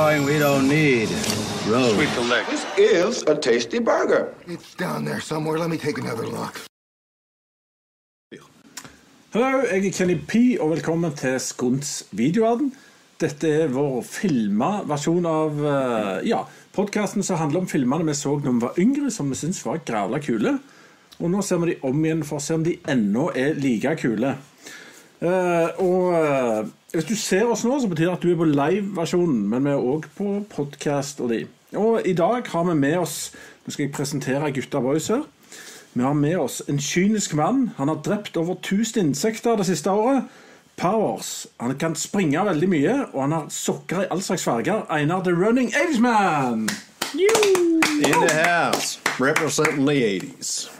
drawing we don't need. Road. Sweep the leg. This is a tasty burger. It's down there somewhere. Let me take another look. Hallo, jeg er Kenny P, og velkommen til Skunts videoverden. Dette er vår filma versjon av eh, ja, podkasten som handler om filmene vi så da vi var yngre, som vi syntes var grævla kule. Og nå ser vi de om igjen for å se om de ennå er like kule. Eh, og eh, hvis du ser oss nå, så betyr det at du er på live-versjonen, men vi er òg på podkast og de. Og i dag har vi med oss Nå skal jeg presentere gutta boys her. Vi har med oss en kynisk mann. Han har drept over 1000 insekter det siste året. Powers. Han kan springe veldig mye, og han har sokker i all slags farger. Einar The Running 80's Man. In the house, representing the 80s.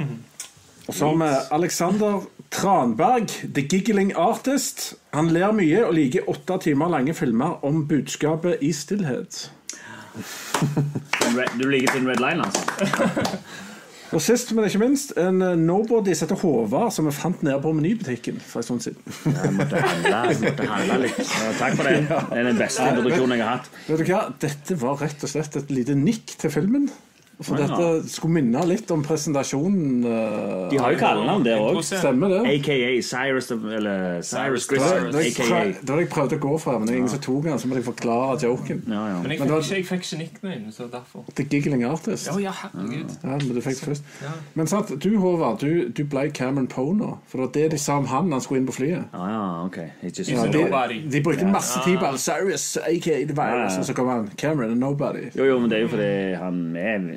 Og så har vi Alexander Tranberg, The Giggling Artist. Han ler mye og liker åtte timer lange filmer om budskapet i stillhet. Du liker Thin Red Line, altså? Og sist, men ikke minst, en eh, nobody setter Håvard, som vi fant nede på menybutikken for en stund siden. Jeg måtte handle, jeg måtte handle litt. Ja, takk for det. Det er den beste introduksjonen jeg har hatt. Vet du hva? Dette var rett og slett et lite nikk til filmen. For Ja. dette skulle minne litt om presentasjonen. Uh, De har jo kallenavn der òg. Stemmer det? AKA Cyrus Eller Cyrus Det var det det var det jeg prøvde å gå fra, men det er ingen som tok den. Så måtte jeg forklare joken. Ja, ja. Men jeg Men fikk, det var- ikke, jeg fikk ikke nickname, så derfor. The Giggling Artist. Ja, ja, herregud. Ja, men du fikk det først. Ja. Men sant, du Håvard, du, du ble Cameron Poe nå. For det var det de sa om han da han skulle inn på flyet. Ja, ja, ok. Ja, de, de brukte masse tid på Alcyrus, aka The Virus, og så kom han Cameron and Nobody. Jo, jo, men det er jo fordi han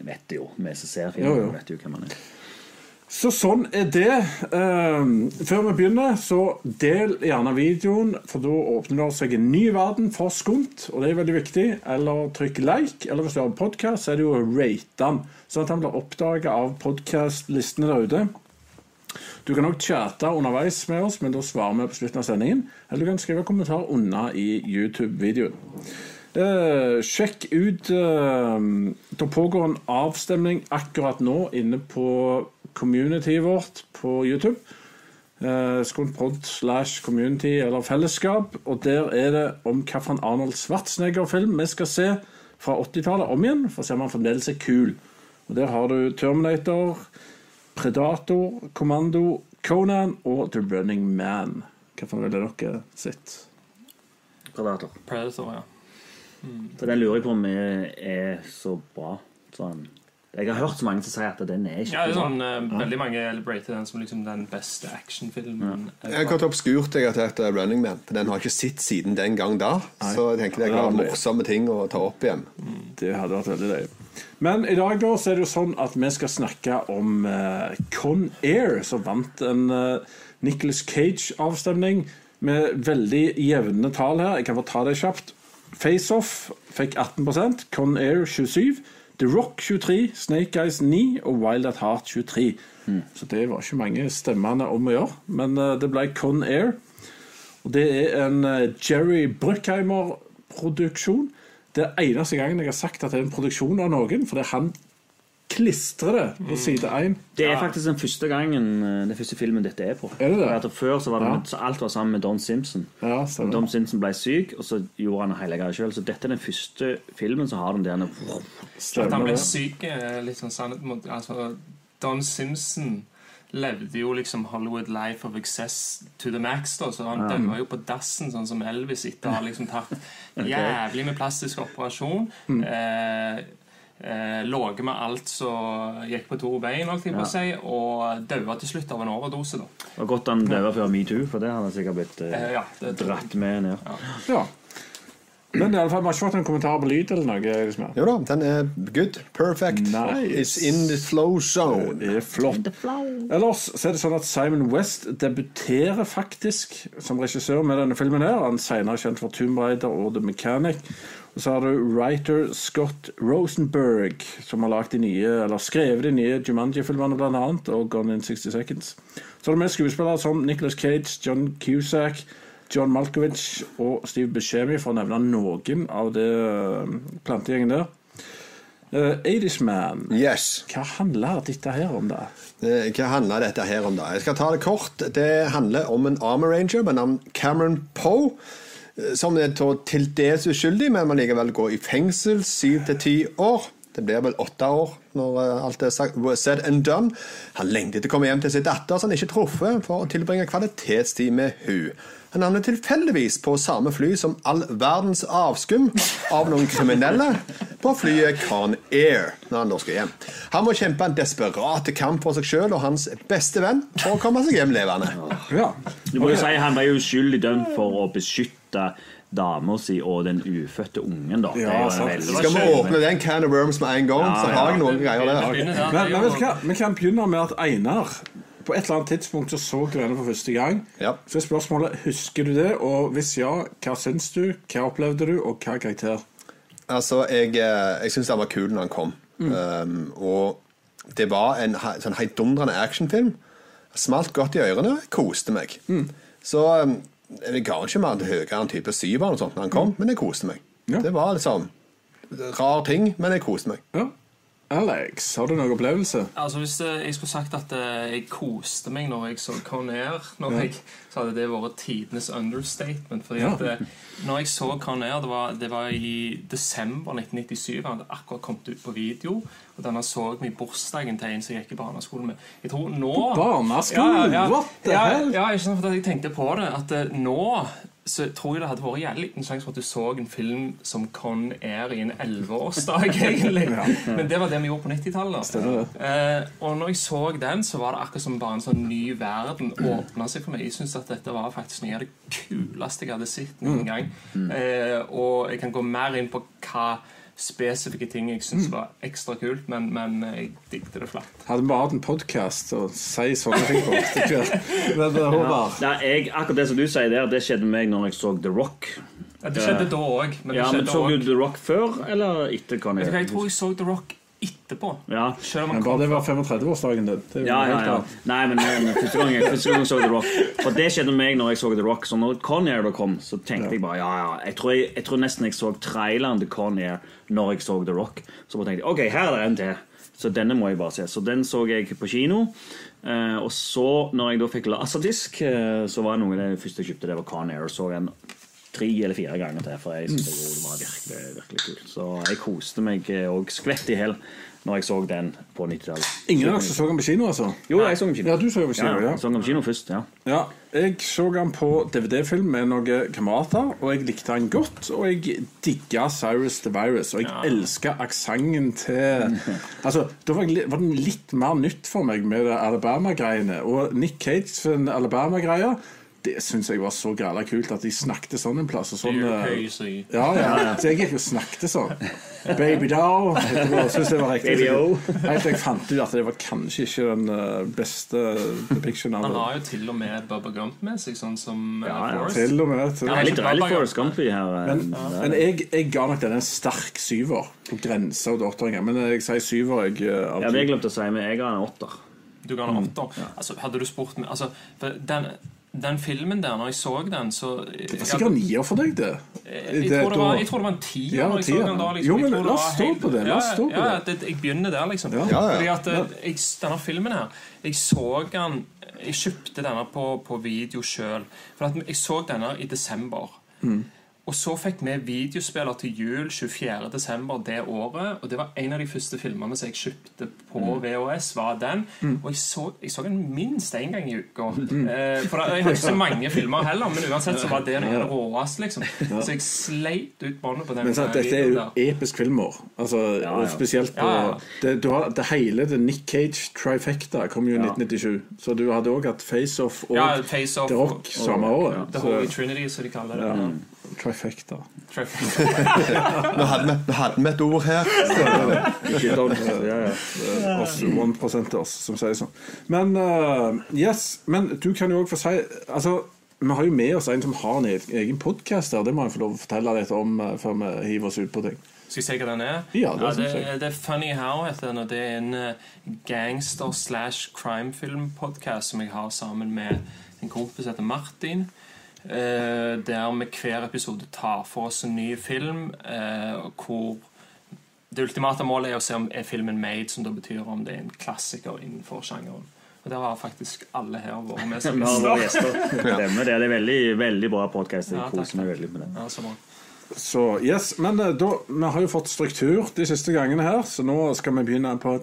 Vi vet det jo, vi som ser filmen, vet jo hvem han er. Så sånn er det. Ehm, før vi begynner, så del gjerne videoen, for da åpner det seg en ny verden for skumt, og det er veldig viktig. Eller trykk like, eller hvis du har en podkast, så er det jo å rate den, sånn at han blir oppdaga av podkastlistene der ute. Du kan òg chatte underveis med oss, men da svarer vi på slutten av sendingen. Eller du kan skrive kommentar unna i YouTube-videoen. Eh, sjekk ut eh, Det pågår en avstemning akkurat nå inne på communityet vårt på YouTube. Eh, Skuntprod slash community eller fellesskap. Og der er det om hvilken Arnold Schwarzenegger-film vi skal se fra 80-tallet om igjen, for å se om han fremdeles er kul. Og Der har du Terminator, Predator, Kommando, Conan og The Running Man. Hvilken ville dere sett? Predator. Predator, ja. For den lurer jeg på om er, er så bra. Sånn. Jeg har hørt så mange som sier at den er ikke Ja, det er sånn, uh, Veldig mange rater den som liksom den beste actionfilmen. Jeg har gått obskurt jeg har tatt eh, Running Man, for den har jeg ikke sett siden den gang da. Så jeg tenker det er klart morsomme ting å ta opp igjen. Det hadde vært veldig løye. Men i dag da, så er det jo sånn at vi skal snakke om uh, Con Air, som vant en uh, Nicholas Cage-avstemning med veldig jevne tall her. Jeg kan bare ta det kjapt. Face Off fikk 18 Con Air 27 The Rock 23, Snake Eyes 9 og Wild at Heart 23. Så det var ikke mange stemmene om å gjøre, men eh, det ble Con Air. Og det er en eh, Jerry Bruckheimer-produksjon. Det er eneste gangen jeg har sagt at det er en produksjon av noen, for det er han klistrer det på side 1. Det er faktisk den første gangen eh, Den første filmen dette er på. Er det det? Før så var det Ja. så alt var sammen med Don Simpson. Ja, Og. Don Simpson ble syk, og så gjorde han det hele greia sjøl. Så dette er den første filmen som har den der At han ble syk, er litt sånn sannhet mot altså, Don Simpson levde jo liksom Hollywood life of excess to the max. da, Så han døde jo på dassen, sånn som Elvis, etter å ha liksom tatt jævlig med plastisk operasjon. Eh, eh, Låget med alt som gikk på to bein, holdt jeg på å si, og daua til slutt av en overdose. da. Det var godt han døde før metoo, for det hadde sikkert blitt eh, Eh, ja, det, dratt med ned. Ja. Men i alle fall, vi har ikke fått en kommentar på lyd eller noe. Liksom. Jo da, den er good. Perfect. Nice. It's in the flow zone. Det er flott. Ellers så er det sånn at Simon West debuterer faktisk som regissør med denne filmen. her Han er senere kjent for Tomb Raider og The Mechanic. Så har du writer Scott Rosenberg, som har de nye, eller skrevet de nye Jumanji-filmene annet, og Gone in 60 Seconds. Så har du med skuespillere som Nicholas Cage, John Cusack, John Malkovich og Steve Buscemi, for å nevne noen av det uh, plantegjengen der. Uh, 80's Man. Yes. Hva handler dette her om, da? Eh, Hva handler dette her om, da? Jeg skal ta det kort. Det handler om en Armor Ranger med navn Cameron Poe. Eh, som er til dels uskyldig, men må likevel gå i fengsel syv til ti år. Det blir vel åtte år når eh, alt er sagt, said and done. Han lengter etter å komme hjem til sin datter, som han ikke truffet, for å tilbringe kvalitetstid med hun. Han havner tilfeldigvis på samme fly som all verdens avskum av noen kriminelle på flyet Con Air når han da skal hjem. Han må kjempe en desperat kamp for seg sjøl og hans beste venn for å komme seg hjem levende. Ja. Du må jo si Han var jo uskyldig dømt for å beskytte dama si og den ufødte ungen. da Ja, Skal vi åpne den can of worms med en gang, så har jeg noen greier der. Men, Men, men? Vi kan begynne med at Einar på et eller annet tidspunkt så så henne for første gang. Ja. Så er spørsmålet husker du det, og hvis ja, hva syns du, hva opplevde du, og hva karakter? Altså, jeg, eh, jeg syns den var kul når han kom. Mm. Um, og det var en sånn heidundrende actionfilm. Smalt godt i ørene. Koste meg. Mm. Så um, jeg ga ikke mer høyere enn type syver når han kom, men jeg koste meg. Mm. Ja. Det var liksom rar ting, men jeg koste meg. Ja. Alex, har du noen opplevelse? Altså Hvis eh, jeg skulle sagt at eh, jeg koste meg når jeg så Con Air, når så hadde det vært tidenes understatement. Fordi Ja. at eh, når jeg så Con Air, det var, det var i desember 1997. Han hadde akkurat kommet ut på video. Og denne så vi i bursdagen til en som jeg gikk i barneskolen med. Jeg tror nå Barneskolen? What the ja, hell? Ja, ikke sant, for at jeg tenkte på det At nå så tror jeg det hadde vært jævlig liten sjanse for at du så en film som Con Air i en elleveårsdag, egentlig. Men det var det vi gjorde på 90-tallet. Stemmer det. Eh, og når jeg så den, så var det akkurat som bare en sånn ny verden åpna seg for meg. Jeg syns at dette var faktisk noe av det kuleste jeg hadde sett noen gang. Eh, og jeg kan gå mer inn på hva spesifikke ting jeg syntes var ekstra kult, men, men jeg digget det flatt. Hadde vi bare hatt en podkast og si sånne ting på. Men eh, Håvard Ja. jeg, akkurat det som du sier der, det skjedde med meg når jeg så The Rock. Ja, det skjedde da òg, men Ja, men Så du The Rock før eller etter? Kan jeg, Jeg tror jeg så The Rock etterpå. ja. Selv om Men han bare kom det var 35-årsdagen din. Det Ja, ja, ja. Nei, men, men første, gang jeg, første gang jeg så The Rock For det skjedde med meg når jeg så The Rock. Så når Conair da kom, så tenkte jeg bare ja, ja. Jeg tror, jeg, jeg tror nesten jeg så traileren til Conair når jeg så The Rock. Så bare tenkte jeg ok, her er det en til. Så denne må jeg bare se. Så den så jeg på kino. Eh, og så, når jeg da fikk laserdisk, eh, så var noe av det første jeg kjøpte, det var så den tre eller fire ganger til, for jeg synes det var virkelig, virkelig kult. Så jeg koste meg eh, og skvett i hjel når jeg så den på 90-tallet. Ingen av dere så den på kino, altså? Jo, jeg så den på kino. Ja, du så den på kino, ja. Jeg så den på kino først, ja. Ja, jeg så den på DVD-film med noen kamerater, og jeg likte den godt. Og jeg digga Cyrus the Virus, og jeg elska aksenten til Altså, Da var, jeg, var den litt mer nytt for meg med Alabama-greiene. Og Nick Cage sin Alabama-greie, det syns jeg var så græla kult at de snakket sånn en plass. Og sånn, eh, ja, ja. Så jeg gikk og snakket sånn. Baby doll. Jeg var riktig. Baby O. Helt til jeg fant ut at det var kanskje ikke den eh, beste depiction av det. Han har jo til og med Bubba Gump med seg, sånn som eh, Ja, ja. Til og med. Til. Det er litt, deilig Forest Gumpy her. Men, ja. men jeg, jeg ga nok den en sterk syver. På grensa til åtteren. Men jeg sier syver. Jeg, Ja, det jeg glemte å si, men jeg har en åtter. Du ga en åtter. Altså, hadde du spurt meg altså, for den, den filmen der, når jeg så den, så det var sikkert nier for deg, det. jeg, tror det var, jeg tror det var en tier. Ja, når jeg så den da, liksom. Jo, men la oss stå på det, la oss Ja, stå på ja, det. Ja, Jeg begynner der, liksom. Ja. Ja, ja. Fordi at eh, jeg, denne filmen her Jeg så den Jeg kjøpte denne på, på video sjøl. For at jeg så denne i desember. Mm. Og så fikk vi videospiller til jul 24. desember det året. Og det var en av de første filmene som jeg kjøpte på Mm. VHS. var den Og jeg så, jeg så den minst én gang i uka. Eh, for da- jeg har ikke så mange filmer heller, men uansett så var det det råeste. Liksom. Så jeg sleit ut båndet på den. Men sant, eh, dette er jo episk filmer. Altså, Ja, ja. Spesielt på Ja. Det, du har, det hele det Nick Cage trifecta kom jo i 1997. Så du hadde òg hatt Face Off og Ja, Face Off The Rock samme året. The Holy Trinity, som de kaller det. Ja, trifecta. Nå hadde vi, et ord her. Ikke. Ja, ja. Oss som sier sånn. Men uh, yes, men du kan jo òg få si Altså, vi har jo med oss en som har en egen- egen podkast her. Det må jeg få lov å fortelle litt om uh, før vi hiver oss ut på ting. Skal jeg si hva den er? Ja, det synes det, det er Funny How heter den, og det er en eh, gangster slash crime-film-podkast som jeg har sammen med en kompis som heter Martin. Eh, der vi hver episode tar for oss en ny film eh, hvor det ultimate målet er å se om er filmen made, som da betyr om det er en klassiker innenfor sjangeren. Og der har faktisk alle her vært med som gjester. Stemmer det. Det er veldig, veldig bra podkast. Jeg Ja, koser meg veldig med det. Ja, så bra. Så yes, Men eh, da, vi har jo fått struktur de siste gangene her, så nå skal vi begynne på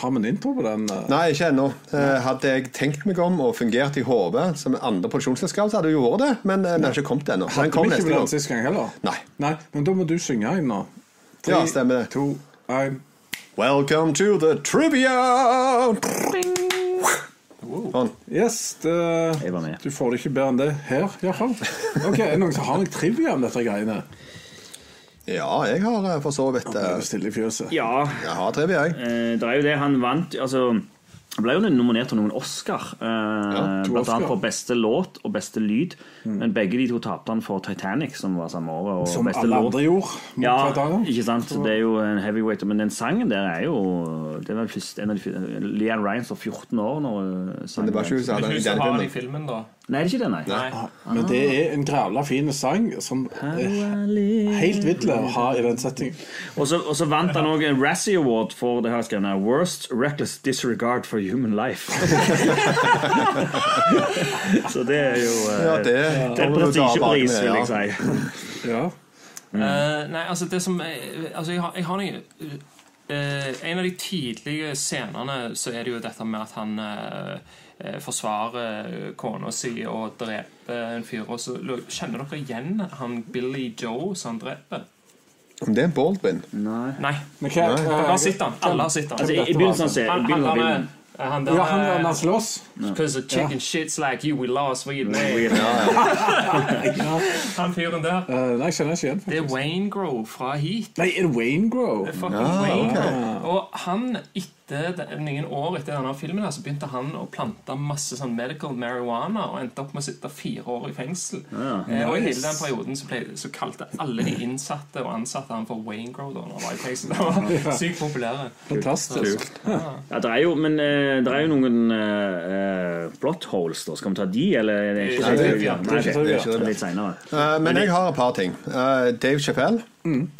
Har vi en intro på den? eh? Nei, ikke ennå. Eh, Hadde jeg tenkt meg om og fungert i hodet som andre produksjonsselskap, så hadde jeg gjort det, men vi har ikke kommet ennå. Hadde kom vi ikke den sist gang heller? Nei. Nei, Men da må du synge inn nå. Ja, stemmer det. to, én. Welcome to the trivia! Sånn. Yes, det, Jeg var med. du får det ikke bedre enn det her, iallfall. Ok, er det noen som har noe trivia om dette greiene? Ja, jeg har eh, for så vidt Det eh, stille i fjøset. Ja, Jeg har trivia, jeg. eh, det er jo det han vant Altså han ble jo nominert til noen Oscar, eh, ja, blant Oscar. annet for beste låt og beste lyd. Men begge de to tapte han for Titanic, som var samme året. Og Som beste alle låt. andre gjorde. mot Ja, Titanic. ikke sant? Det er jo en heavyweight. Men den sangen der er jo Det var først, en av de, Leanne Ryan var 14 år når sangen Men det var ikke hun som hadde den i filmen. da. Nei, det er ikke det, nei. Nei. Men det er en grævla fin sang som er helt vill å ha i den settingen. Og så, vant han òg en Razzie Award for det her skrevet Worst Reckless Disregard for Human Life. så det er jo eh, Ja, det det er en prestisjepris, vil jeg si. Ja. Eh, nei, altså det som er- Altså, jeg har, jeg har noe uh, En av de tidlige scenene så er det jo dette med at han uh, eh, forsvarer kona si og dreper en fyr. Og så kjenner dere igjen han Billy Joe som han dreper? Om det er Baldwin? Nei. Nei, Men hva, Nei. Hva, hva sett han. Alle har sett han. Altså, I begynnelsen av se- i Han, han, begynnelsen han, han ja, han han slåss. Because the chicken shits like you, we lost, we made. Han fyren der. Eh, nei, jeg kjenner ikke igjen. Det er. Wayne Grove fra Heat. Nei, er det Wayne Grove? Fucking Ja, Wayne ok. Grove. Og han, etter noen år etter denne filmen, her, så begynte han å plante masse sånn medical marijuana og endte opp med å sitte fire år i fengsel. Eh, og i hele den perioden så, ble, så kalte alle de innsatte og ansatte han for Wayne Grove da når var i. Han var sykt populære. Fantastisk. Ja, det er jo, men eh, det er jo noen uh, plot holes, da. Skal vi ta de, eller er det ikke Nei, det er ikke. Det er ikke. Litt senere. Eh, men jeg har et par ting. Uh, Dave Chappelle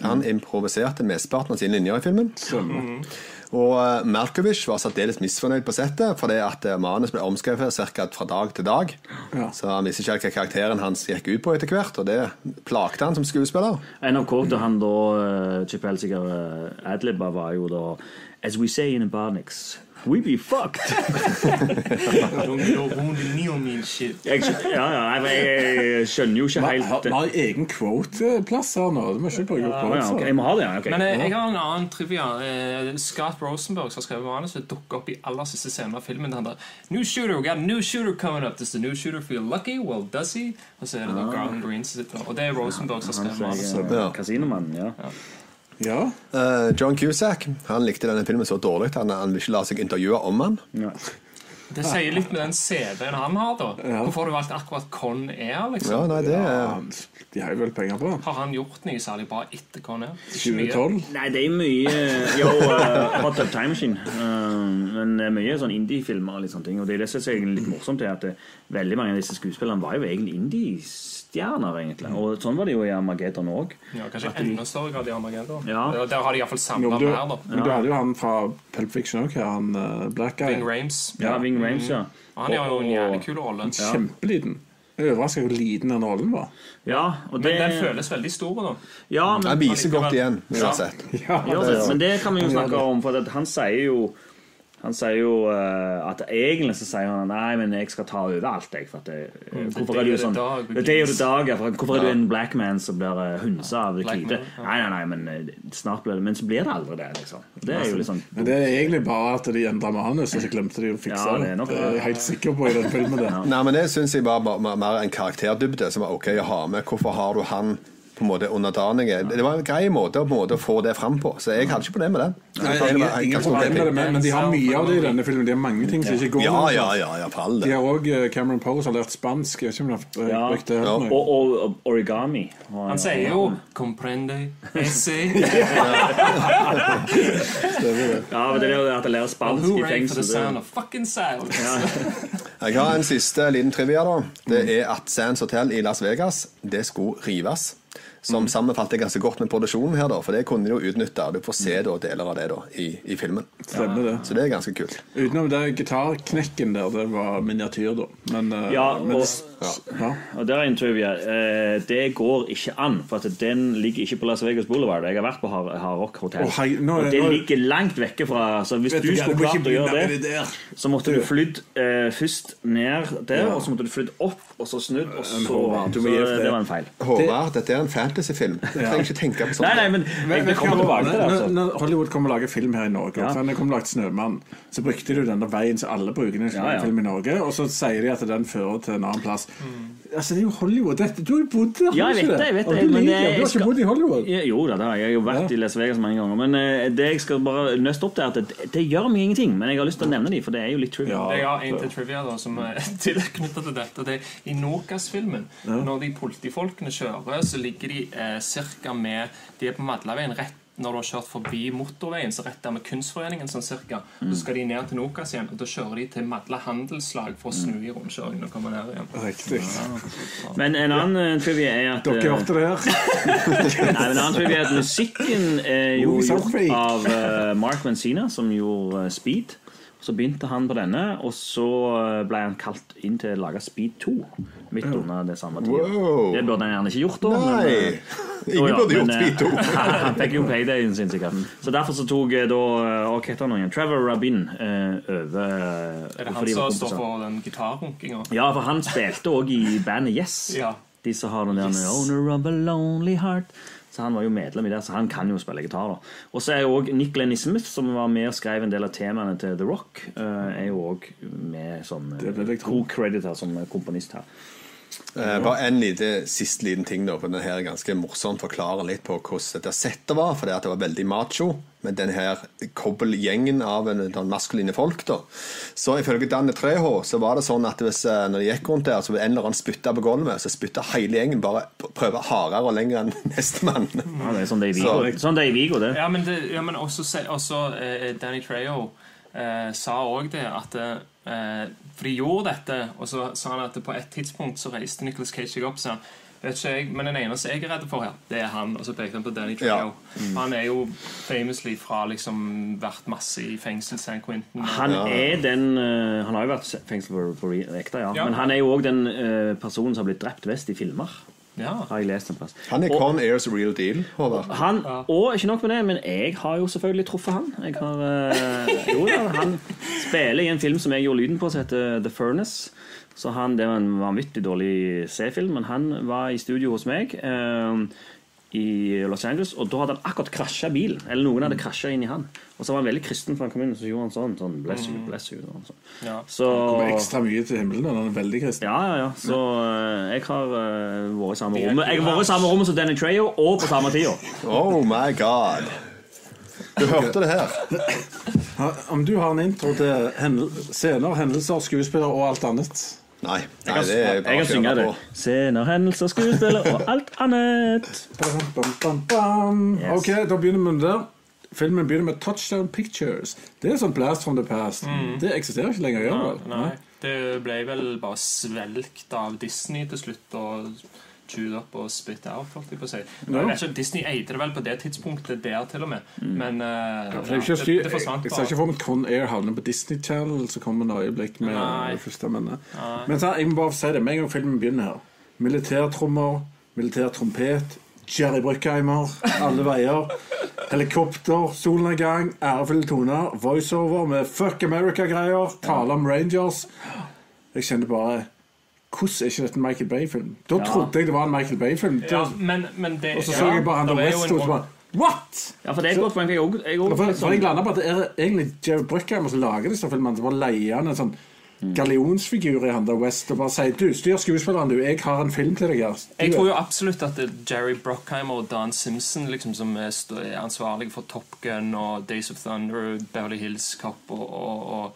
han improviserte mesteparten av sine linjer i filmen. Og uh, Malkovich var særdeles misfornøyd på settet fordi at uh, manus ble omskrevet ca. fra dag til dag. Så han visste ikke hva karakteren hans gikk ut på etter hvert, og det plagte han som skuespiller. En av kortene han da Chip Chappelle sikkert uh, adlibba, var jo da As we say in Barnix, we be fucked. shit. Jeg, skjø- ja, ja, nei, men jeg, jeg skjønner jo ikke helt vi har egen quote-plass her nå. Du må ikke bruke Å, ja, ok. Jeg må ha det, ja. ok. Men eh, jeg har en annen trivia. Eh, Scott Rosenberg som har skrevet manuset, dukker opp i aller siste scene av filmen. Han der, new shooter, we got a new shooter coming up. Does the new shooter feel lucky? Well, does he? Og så er det da Garland Green som sitter der. Og det er Rosenberg som har skrevet manuset. Ja. Kasinomannen, ja. Ja. Uh, John Cusack han likte denne filmen så dårlig at han, han vil ikke la seg intervjue om den. ja. Det sier litt med den CD-en han har, da. Hvorfor har du valgt akkurat Con Air, Ja, liksom? nei, det Ja, De har jo vel penger på. Har han gjort noe særlig bra etter Con Air? 2012. Nei, det er mye Jo, uh, Hot Up Time Machine. Uh, men det er mye sånn indie-filmer og litt sånne ting. Og det er det som er litt morsomt, er at det, veldig mange av disse skuespillerne var jo egentlig indie-stjerner, egentlig. Og sånn var det jo i Armageddon òg. Ja, kanskje enda større grad i Armageddon. Ja. Der har de iallfall samla mer, da. men du hadde jo han fra Pulp Fiction òg, han uh, Black Guy. Ving Rames. Ja, Ving Rames, ja. Mm. Han gjør jo en jævlig kul rolle. Kjempeliten. Er overraska hvor liten den rollen var. Ja, og det, Men den føles veldig stor, da. ja, men, Han viser godt igjen, Ja. uansett. Ja. det. men det kan vi jo snakke om, for at han sier jo han sier jo uh, at egentlig så sier han Nei, men jeg skal ta over alt, jeg. For at det, uh, hvorfor the er du sånn Det er jo det dag, ja, for Hvorfor er du en black man som blir uh, hunsa av det hvite? ja. Nei, nei, nei, men eh, snart blir det Men så blir det aldri det, liksom. Det er jo sånn Men det er egentlig bare at de endra manus, og så glemte de å fikse Ja, det er nok Det er jeg helt sikker på i den filmen. der Nei, men Det syns jeg var mer en karakterdybde som var ok å ha med. Hvorfor har du han på en måte underdanige? Det var en grei måte, en måte å få det fram på, så jeg hadde ikke problemer med den. Nei, ingen, ingen problem med det, men, men de har mye av det i denne filmen. De har mange ting som ikke går. Ja, ja, ja, ja, for all De har òg Cameron Poe har lært spansk. Jeg vet ikke om de har Ja. brukt det. Ja. Og, og, og origami. Han sier jo 'comprende esse'. Ja, men det er jo at jeg lærer spansk i Hooray for the fengsel. sound Det, of fucking silence. Jeg har en siste liten trivia. da Det er at Sands Hotel i Las Vegas Det skulle rives. Som sammenfalte ganske godt med produksjonen her, da, for det kunne de jo utnytte. Du får se da, deler av det da, i, i filmen. Stemmer det. Så det er ganske kult. Utenom det gitarknekken der, det var miniatyr, da. Men, eh, Ja, men og, ja. og der er en trivia. Eh, det går ikke an, for at den ligger ikke på Las Vegas Boulevard. Jeg har vært på Har Rock Hotel. Oh, hei, nå- og det nå- ligger langt vekke fra Så hvis du skulle klart å gjøre det, der. så måtte du flydd eh, først ned der, Ja. og så måtte du flydd opp, og så snudd, og så Håvard, Så det. det var en feil. Håvard, dette er en fantasyfilm. Du trenger ikke tenke på sånt. Nei, nei, men jeg, men, men, kommer tilbake til det. Altså. når Hollywood kommer og lager film her i Norge, Ja. og når de kom og lager 'Snømann', så brukte de denne veien som alle bruker når de Ja, ja. film i Norge, og så sier de at den fører til en annen plass. Altså, det er jo Hollywood. Dette, du har jo bodd der. Mm. Ja, jeg du vet ikke det. jeg vet Og det du, men liker, jeg du har skal- ikke bodd i Hollywood. Ja, Jo da, det har jeg. Jeg har jo vært Ja. i Las Vegas mange ganger. Men eh, det jeg skal bare nøste opp, det er at det, det gjør meg ingenting. Men jeg har lyst til å nevne dem, for det er jo litt trivia. Ja. Jeg har en til trivia da, som er tilknyttet til dette. Det er I Nokas-filmen, når de politifolkene kjører, så ligger de eh, cirka med De er på Madlaveien rett når du har kjørt forbi motorveien, så rett der med Kunstforeningen, sånn cirka. Så skal de ned til Nokas igjen, og da kjører de til Madla handelslag for å snu i rundkjøringen og komme ned igjen. Riktig. Men en annen ja. trivia er at Dere eh, hørte det her. Nei, men en annen trivia er at musikken er jo Movies gjort av uh, Mark Mancina, som gjorde uh, Speed. Så begynte han på denne, og så eh, ble han kalt inn til å lage Speed 2 midt under det samme tida. Wow. Det burde han gjerne ikke gjort, da. Nei! Men, eh, Ingen ja, burde gjort de to. Han fikk jo paydayen sin, sikkert. Så derfor så tok eh, da eh, Hva heter han igjen? Trevor Rabin eh, over Er det han som står for den gitarrunkinga? Ja, for han spilte òg i bandet Yes. Ja. De som har den der Owner of a Lonely Heart. Så han var jo medlem i det, så han kan jo spille gitar. da Og så er jo òg Nick Lenny Smith, som var med og skrev en del av temaene til The Rock, eh, er jo òg med som co-creditor som komponist her. Eh, bare en lite, siste liten ting, da, for den her er ganske morsomt. Forklarer litt på hvordan dette settet var. For det at det var veldig macho med den her kobbelgjengen av en, den maskuline folk. da Så ifølge Danne Treho så var det sånn at hvis eh, når de gikk rundt der, så en eller annen spytta på gulvet, så spytta hele gjengen bare prøve hardere og lenger enn nestemann. Ja, det er sånn det er i Vigo. Sånn det i Vigo, det. Ja, men, det, ja, men også, også eh, Danny Trejo eh, sa òg det at eh, For de gjorde dette, og så sa han at på et tidspunkt så reiste Nicholas Cage seg opp og sa Vet ikke jeg, Men den eneste jeg er redd for her, det er han. Og så pekte han på Danny Trejo. Han er jo famously fra liksom vært masse i fengsel, San Quentin. Han er den uh, Han har jo vært fengsel for, for ekte, ja. Ja. Men han er jo òg den uh, personen som har blitt drept vest i filmer. Ja. Har jeg lest en plass. Han er Og- Con Airs real deal, Håvard. Han, Og ikke nok med det, men jeg har jo selvfølgelig truffet han. Jeg har, øh, jo da, Han spiller i en film som jeg gjorde lyden på, som heter The Furnace. Så han, Det var en vanvittig dårlig C-film, men han var i studio hos meg eh, i Los Angeles, og da hadde han akkurat krasja bilen. Eller noen hadde krasja inn i han. Og så var han veldig kristen, for han kom inn og så gjorde han sånn. sånn bless you, bless you og sånn. Ja. Så Kommer ekstra mye til himmelen. når han er veldig kristen. ja, ja, ja. Så eh, jeg har uh, vært i samme rommet Jeg har vært i samme rommet som Danny Trejo, og på samme tida. Oh my god. Du hørte det her. Om du har en intro til hendel scener, hendelser, skuespillere og alt annet Nei, nei kan, det er jeg bare kan å synge kjøre det. på. Scener, hendelser, skuespiller og alt annet. Bam, bam, bam, bam. Yes. Ok, da begynner vi med det. Filmen begynner med Touchdown Pictures. Det er sånn Blast from the Past. Det eksisterer ikke lenger. gjør det vel? Nei, det ble vel bare svelgt av Disney til slutt og chewed up og spit out, holdt jeg på å si. No. Ikke, Disney eide det vel på det tidspunktet der, til og med. Men eh, For det, er ja, det, det forsvant jeg ser ikke for meg Con Air havner på Disney Channel, så kommer det øyeblikk med Nei. det første. Men, men så, jeg må bare si det med en gang filmen begynner her. Militærtrommer, militærtrompet, Jerry Bruckheimer, alle veier. Helikopter, solnedgang, ærefulle toner, voiceover med Fuck America-greier, tale om Rangers. Jeg kjenner bare Hvordan er ikke dette en Michael Bay-film? Da Ja. trodde jeg det var en Michael Bay-film. Ja, men, men det Og så så jeg bare han der er og bare What?! Ja, for det er et godt poeng. Jeg også- jeg også For, for jeg landa på at det er egentlig Jerry Bruckheimer som lager disse filmene. Så bare leier han en sånn gallionsfigur i han der West og bare sier Du, styr skuespilleren, du. Jeg har en film til deg her. Jeg tror jo absolutt at det er Jerry Bruckheimer og Dan Simpson liksom, som er, er ansvarlige for Top Gun og Days of Thunder, Beverly Hills Cop og, og, og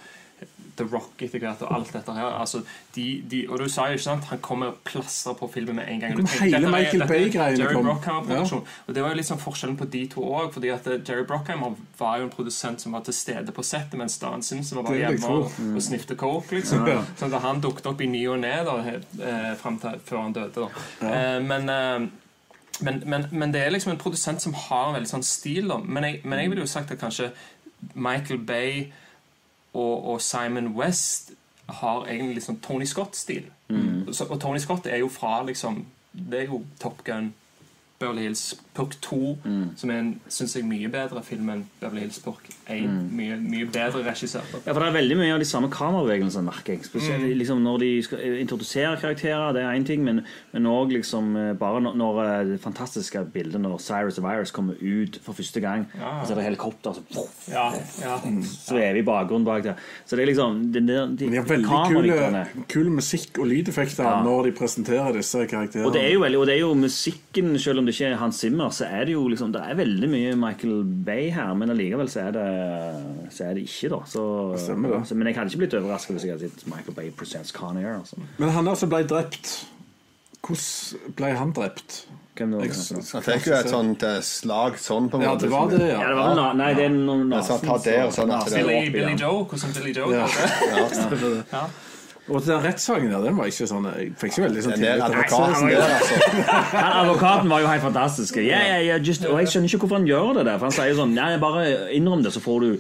The Rock etter hvert og alt dette her. Altså, de, de, og du sa jo ikke sant, han kommer og plastrer på filmen med en gang. Tenker, hele Michael Bay-greiene kom. Bruckheimer-produksjon. Og det var jo litt sånn forskjellen på de to òg. Fordi at eh, Jerry Brockheimer var jo en produsent som var til stede på settet, mens Dan Simpson var bare hjemme og, og snifte coke. liksom Ja. Sånn at Han dukket opp i ny og ne eh, før han døde. da eh, Men eh, men, men, men det er liksom en produsent som har en veldig sånn stil. Men, jeg, men jeg ville jo sagt at kanskje Michael Bay og, og Simon West har egentlig sånn Tony Scott-stil. Så- Og Tony Scott er jo fra liksom Det er jo Top Gun, Beverly Hills Purk 2, som er en synes jeg, mye bedre film enn Beverly Hills Purk 1. Mye, mye bedre regissør. Ja, for Det er veldig mye av de samme kamerabevegelsene, merker jeg. Spesielt Mm. liksom, når de skal eh, introdusere karakterer, det er én ting, men, men òg liksom, eh, bare når, når eh, det fantastiske bildet når Cyrus og Virus kommer ut for første gang, Ja. og så er det helikopter så Ja, ja. svever i bakgrunnen bak der. Så det er liksom det, det, de, De har veldig kule, kul musikk og lydeffekter Ja. når de presenterer disse karakterene. Og det er jo veldig, og det er jo musikken, selv om det ikke er Hans Zimmer, så er det jo liksom Det er veldig mye Michael Bay her, men allikevel så er det Så er det ikke, da. Så, Stemmer det. så, men jeg hadde ikke blitt overraska hvis jeg hadde sett Michael Bay presents Con Air. Altså. Men han altså ble drept. Hvordan ble han drept? Hvem da? Jeg jeg tenker jo et sånt eh, slag sånn, på en Ja, måte. det var det, ja. det var na- Nei, det er noen Ja, så ta det og sånn at det Billy, Billy Joe, hvordan Billy Joe Ja. det. Ja. Og den rettssaken der, den var ikke sånn Jeg fikk ikke veldig sånn Den tillit til advokaten der, altså. Han Advokaten var jo helt fantastisk. Yeah, yeah, yeah, just, og jeg skjønner ikke hvorfor han gjør det. der For Han sier jo sånn Nei, bare innrøm det, så får du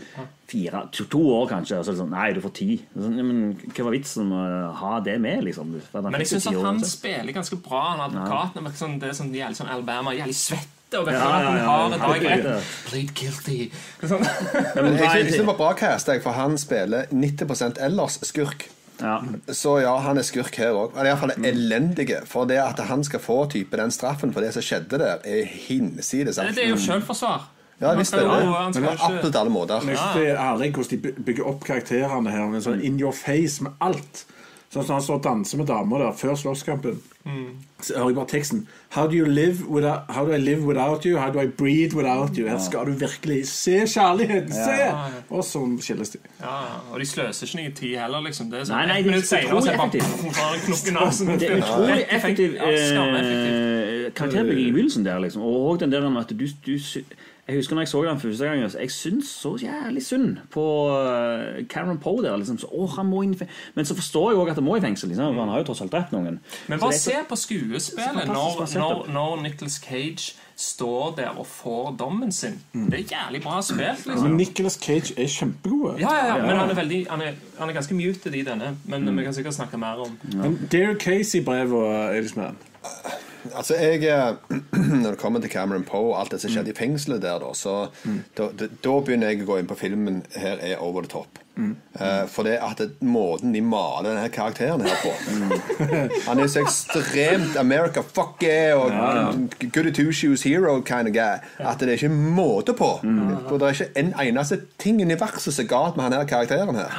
fire, to, to år, kanskje. Og så er det sånn Nei, du får ti. Sånn, men hva var vitsen med å ha det med, liksom? Men jeg syns at han så. spiller ganske bra, han advokaten. Ja. Sånn, det er sånn jævlig sånn Alabama, jævlig svette. Og vet Ja, ja, ja, har en dag. Plead guilty. Sånn. Jeg er det- det var bra cast, for han spiller 90% ellers skurk. Ja. Så ja, han er skurk her òg. Han er iallfall elendige. For det at han skal få type den straffen for det som skjedde der, er hinsides. Det er jo selvforsvar. Ja, visst er det Men på absolutt alle måter. Men det er ærlig hvordan de bygger opp karakterene her. Med sånn in your face med alt. Sånn som han står og danser med damer der før slåsskampen. Så hører jeg bare teksten. How do, you live without, how do I live without you? How do I breathe without you? Her skal du virkelig se kjærligheten! Se! Og så skilles de. Ja, og de sløser ikke noe tid heller, liksom. Det er sånn Nei, nei, det er utrolig nesen. Det er utrolig Ja, effektiv Ja, eh, karakterbygging i begynnelsen der, liksom. Og den der med at du, du Jeg husker når jeg så den første gangen, jeg syntes så jævlig synd på eh, Cameron Poe der. Liksom. Så, å, han må inn i Men så forstår jeg òg at han må i fengsel. Liksom. for Han har jo tross alt drept noen. Men bare er så- se på skuespillet når, når, når Nicholas Cage står der og får dommen sin. Mm. Det er jævlig bra spilt. Men Nicholas Cage er kjempegod. Ja, ja, ja, men han er, veldig, han er, han er ganske muted i denne. Men Mm. vi kan sikkert snakke mer om Men Dare Casey-brevet, Elisman Altså, jeg eh, Når det kommer til Cameron Poe og alt det som skjedde i fengselet der, da, så da, da, da begynner jeg å gå inn på filmen her er over the top. Eh, for det at det, måten de maler denne karakteren her på Han er så ekstremt America fuck yeah og goody two shoes hero kind of guy at det er ikke måte på. For det er ikke en eneste ting i universet som er galt med denne karakteren her.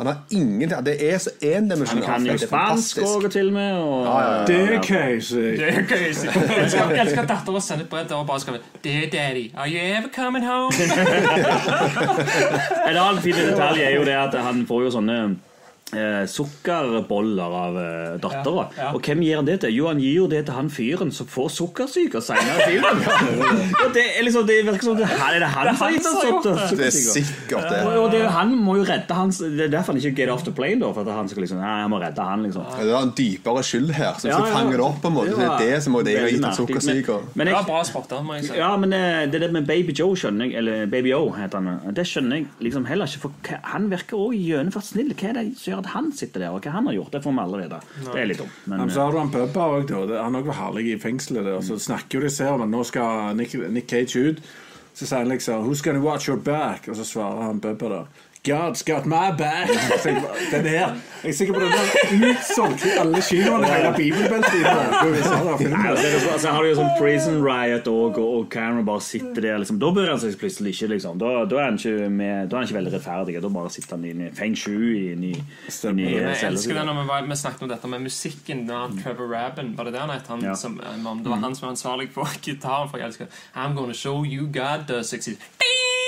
Han har ingen Det er så Han kan jo er spansk òg til og med. Og, Dare Casey. Det er crazy. Jeg elsker, jeg elsker at datteren sender et brev der og bare skriver Dear daddy, are you ever coming home? En annen fin detalj er jo det at han får jo sånne eh, sukkerboller av eh, dattera. Ja, ja. Og hvem gir han det til? Jo, han gir jo det til han fyren som får sukkersyke senere i filmen. ja, det, er liksom, det virker som det er, det han som har gitt som har gjort det. Det er sikkert det. Og, og det, han må jo redde hans Det er derfor han ikke get off the plane. Da, for at han skal liksom, nei, jeg må redde han liksom Det er en dypere skyld her, som Ja, skal ja. fange det opp. på en måte Det er det som må det jeg har gitt en Veldig sukkersyke. Det er var bra spotta, må jeg si. Ja, men eh, det der med Baby Joe skjønner jeg Eller Baby O heter han. Det skjønner jeg liksom heller ikke. For han virker også gjennomført snill. Hva er det som gjør at han sitter der, og hva han har gjort? Det får vi alle vite. Det er litt dumt. Men, Men så har du han Bubba òg, da. Han òg var herlig i fengselet. der Så snakker jo de ser om at nå skal Nick, Nick Cage ut. Så sier han liksom 'Who's gonna watch your back?' Og så svarer han Bubba da 'God's got my back'. Så den her Jeg er sikker på den der utsolgt i alle kinoene i hele bibelbeltet i Norge. hvis han har. Nei, altså, så- altså, har du jo sånn Prison Riot og, og, og Cameron bare sitter der liksom. Da bør han seg plutselig ikke liksom. Da, da, er han ikke med, da er han ikke veldig rettferdig. Da bare sitter han inne i Feng Shui inni, inni jeg elsker det når vi, var, vi snakket om dette med musikken. Da han Trevor Rabin, var det det han het? Han Ja. som, um, det var han som var ansvarlig for gitaren. For jeg elsker I'm gonna show you God does succeed.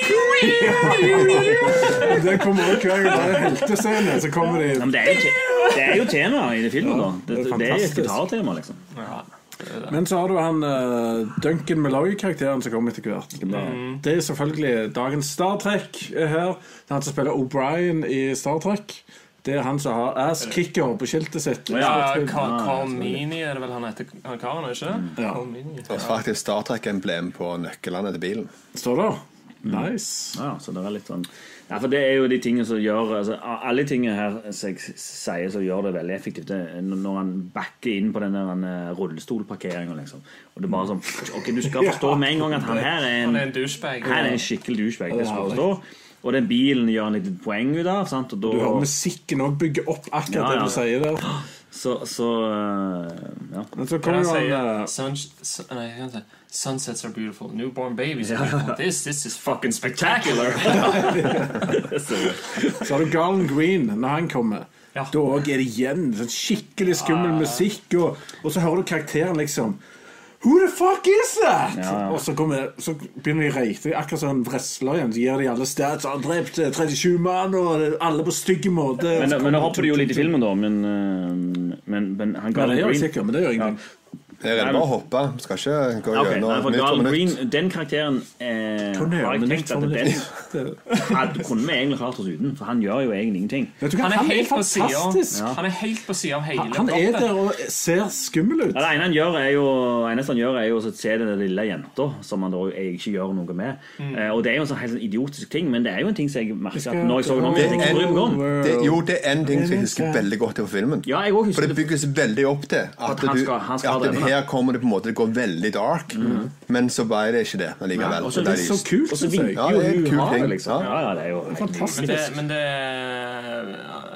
Den kommer også hver gang det er heltescene. Så kommer de Ja, men det er jo, det er jo tema i det filmen, da. Det, det er det er et gitartema, liksom. Ja. Men så har du han uh, Duncan Malloy-karakteren som kommer etter hvert. Det er selvfølgelig dagens Star Trek er her. Det er han som spiller O'Brien i Star Trek. Det er han som har ass-kicker på skiltet sitt. Ja, Carmini er det vel han heter, han karen, er ikke? Mm. Ja. Meany. Og faktisk Star Trek-emblem på nøklene til bilen. Står det? Nice. Ja, så det er litt sånn Ja, for det er jo de tingene som gjør altså, Alle tingene her som jeg sier som gjør det veldig effektivt, det er når han backer inn på den der eh, rullestolparkeringa, liksom. Og det er bare sånn Ok, du skal forstå med en gang at han her er Han en, er en douchebag. her er en skikkelig douchebag. Det skal du forstå. Og den bilen gjør han litt poeng ut av. Sant? Og Du hører musikken òg bygge opp akkurat Ja, det du sier der. så, så eh, Ja. Men så Kan kommer han si han eh, Sunsets are beautiful. Newborn babies are beautiful. This, this is fucking spectacular. Så har du Garland Green når han kommer. Ja. Da òg er det igjen sånn skikkelig skummel musikk, og, og så hører du karakteren liksom Who the fuck is that? Og så, kommer, så begynner de å reite, akkurat som en wrestler igjen. Så gir de alle stats. Han drept 37 mann, og alle på stygge måte. Men, men nå hopper de jo litt i filmen, da. Men, eh, men, men han Ja, det gjør jeg sikkert, men det gjør ingenting. Jeg er bare å hoppe. Skal ikke gå okay, gjennom Nytt for minutt den karakteren eh, har jeg tenkt at den hadde, kunne vi egentlig klart oss uten, for han gjør jo egentlig ingenting. Du Han er helt på sida fantastisk. Han er helt på sida av hele Han er der og ser skummel ut. Ja, det ene han gjør, er jo, eneste han gjør, er jo å se den lille jenta, som han da ikke gjør noe med. Eh, og det er jo en sånn helt sånn idiotisk ting, men det er jo en ting som jeg merker at når jeg så den om, Det er-. Det, jo, det er en ting som jeg husker veldig godt fra filmen. Ja, jeg også For det det. bygges veldig opp til at, At han du, skal- han skal at drepe her kommer det på en måte Det går veldig dark, men så ble det ikke det allikevel. og så Det er Så kult, Og så synes jeg. Ja, jo det er en kul ting. liksom. Ja. Det er jo Fantastisk. Men det, men det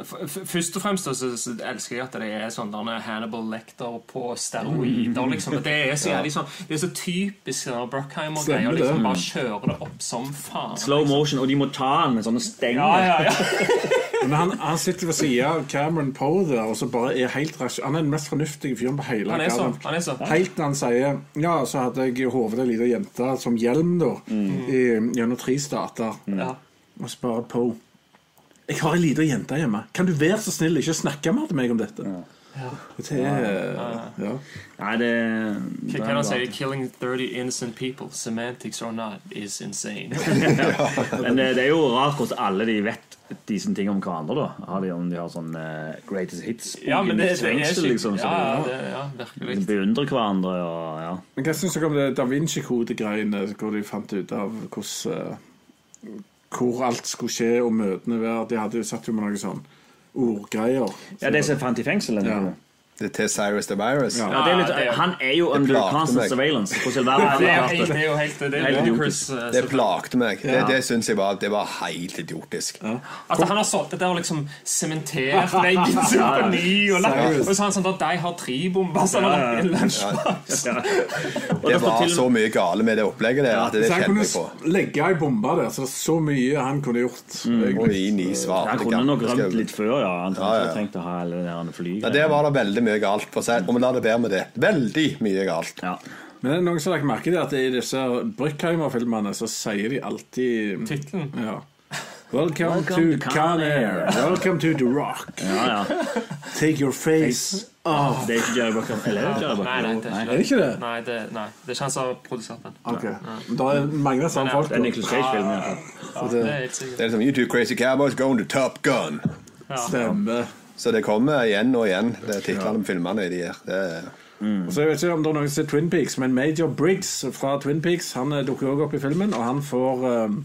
f- Først og fremst så, så elsker jeg at det er sånn derne Hannibal Lecter på steroider. Liksom. Det er så jævlig sånn Det er så typisk sånn Bruckheimer-greier. Liksom, bare kjøre det opp som faen. Slow motion, og de må ta den med sånne stenger. Ja, ja, ja. Men han, han sitter ved siden av Cameron Poe der, og så bare er helt rasj- Han er den mest fornuftige fyren på hele Han er så. Han er så. Helt til han sier Ja, så hadde jeg i hodet ei lita jente som hjelm, da, i, gjennom tre stater. Ja. Og så bare Poe Jeg har ei lita jente hjemme. Kan du være så snill ikke snakke mer til meg om dette? Det er ja. Nei, det, Hva kan han si? 'Killing 30 innocent people, semantics or not, is insane'. Men det, det er jo rart hvordan alle de vet disse tingene om hverandre. da Har de, Om de har sånn uh, greatest hits Ja, men det, er liksom, Ja, ja, det, ja virkelig. de beundrer hverandre. Og, ja. Men Hva syns dere om det Da Vinci-kode-greiene, hvor de fant ut av hvordan uh, Hvor alt skulle skje og møtene være? De hadde jo satt jo med noe sånn ordgreier. ja, Det som fant i fengselet? Ja. Det er til Cyrus the Virus. Ja. Ja, det er litt, Ja, det han er jo under constant surveillance Det er jo helt, det Det Det plagte meg. Det, Ja. det syns jeg var, det var helt idiotisk. At han har sittet der og liksom sementert veggen sin på ny, og, og så han sånn at de har tre bomber så han har lagt inn lunsjboks. Det var så mye gale med det opplegget der at det Så han kunne jeg på. legge ei bombe der, så det er så mye han kunne gjort. Og i ni svarte Han kunne nok rømt litt før, ja. Han Ja, ja. hadde å ha alle de der. Ja, der var det veldig mye galt. For seg, og vi lar det være med det. Veldig mye galt. Ja. Men det er noen som har lagt merke til at i disse Bruckheimer-filmene så sier de alltid Tittelen. ja. Welcome, Welcome to to Con Con Air. Air. Welcome to The Rock. ja, ja. Take your face off. Det er ikke Jerry Buckham. Eller er det Jerry Nei, nei, det er Er det ikke det? Nei, det, nei, det er ikke han som har produsert den. Ok. Det er mange sånne folk. Det er Nicholas Cage-film. Ja. Ja, det er helt sikkert. Det er som You two crazy cowboys going to Top Gun. Stemmer. Så det kommer igjen og igjen, det er titlene på filmene i de her. Det er, Og Så jeg vet ikke om det er noen som ser Twin Peaks, men Major Briggs fra Twin Peaks Han eh, dukker også opp i filmen, og han får eh,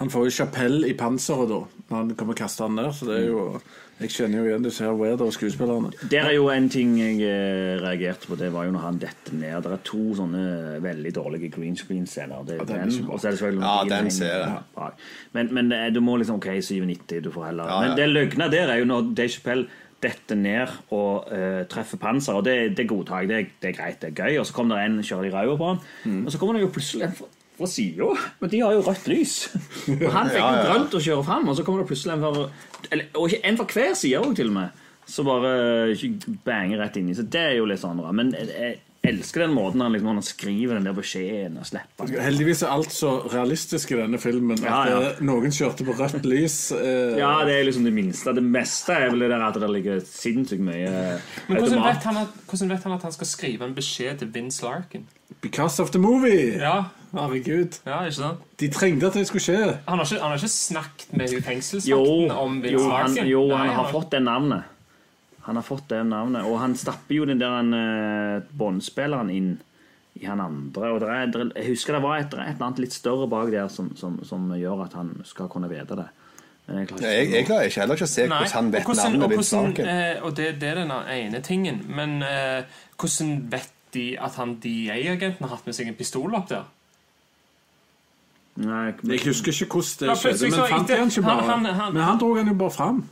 Han får jo Chapelle i panseret da når han kommer kaster han ned. Så det er jo Jeg kjenner jo igjen disse her Weather-skuespillerne. Der er jo en ting jeg eh, reagerte på. Det var jo når han detter ned. Det er to sånne veldig dårlige green screen-scener. Det er den er den, og så er det Ja, den ser jeg. Ja. Men, men eh, du må liksom OK, 97, du får heller Ja, ja. Men det løgna der er jo når Dave Chapell detter ned og uh, treffer panser, og det, det godtar jeg. Det, det er greit, det er gøy. Og så kommer det en kjører de ræva på han, Mm. og så kommer det jo plutselig en fra, sida. Men de har jo rødt lys. Og han fikk jo grønt å kjøre fram, og så kommer det plutselig en fra eller, Og ikke en fra hver side òg, til og med. Så bare banger rett inni. Så det er jo litt sånn rart. Men eh, elsker den måten han, liksom, han skriver den der beskjeden og slipper den. Heldigvis er alt så realistisk i denne filmen at Ja, ja. eh, noen kjørte på rødt lys. eh, Ja, det er liksom det minste. Det meste er vel det der at det ligger sinnssykt mye Men hvordan vet, han at, hvordan vet han at han skal skrive en beskjed til Vince Larkin? Because of the movie! Ja, Herregud. ja ikke sant? De trengte at det skulle skje. Han har ikke, han har ikke snakket med fengselsvakten om Vince jo, han, Larkin? jo Nei, han har fått det navnet. Han har fått det navnet, og han stapper jo den der uh, båndspilleren inn i han andre. Og det er, det jeg husker det var et, et eller annet litt større bak der som, som, som gjør at han skal kunne vite det. Men jeg klarer Jeg, jeg klarer ikke heller ikke å se Nei, hvordan han vet hvordan- navnet og saken. eh, Og det, det er den ene tingen. Men eh, hvordan vet de at han DA-agenten har hatt med seg en pistol opp der? Nei, Jeg husker ikke hvordan det skjedde, men fant han ikke bare. han- han- han- Men han dro han jo bare fram.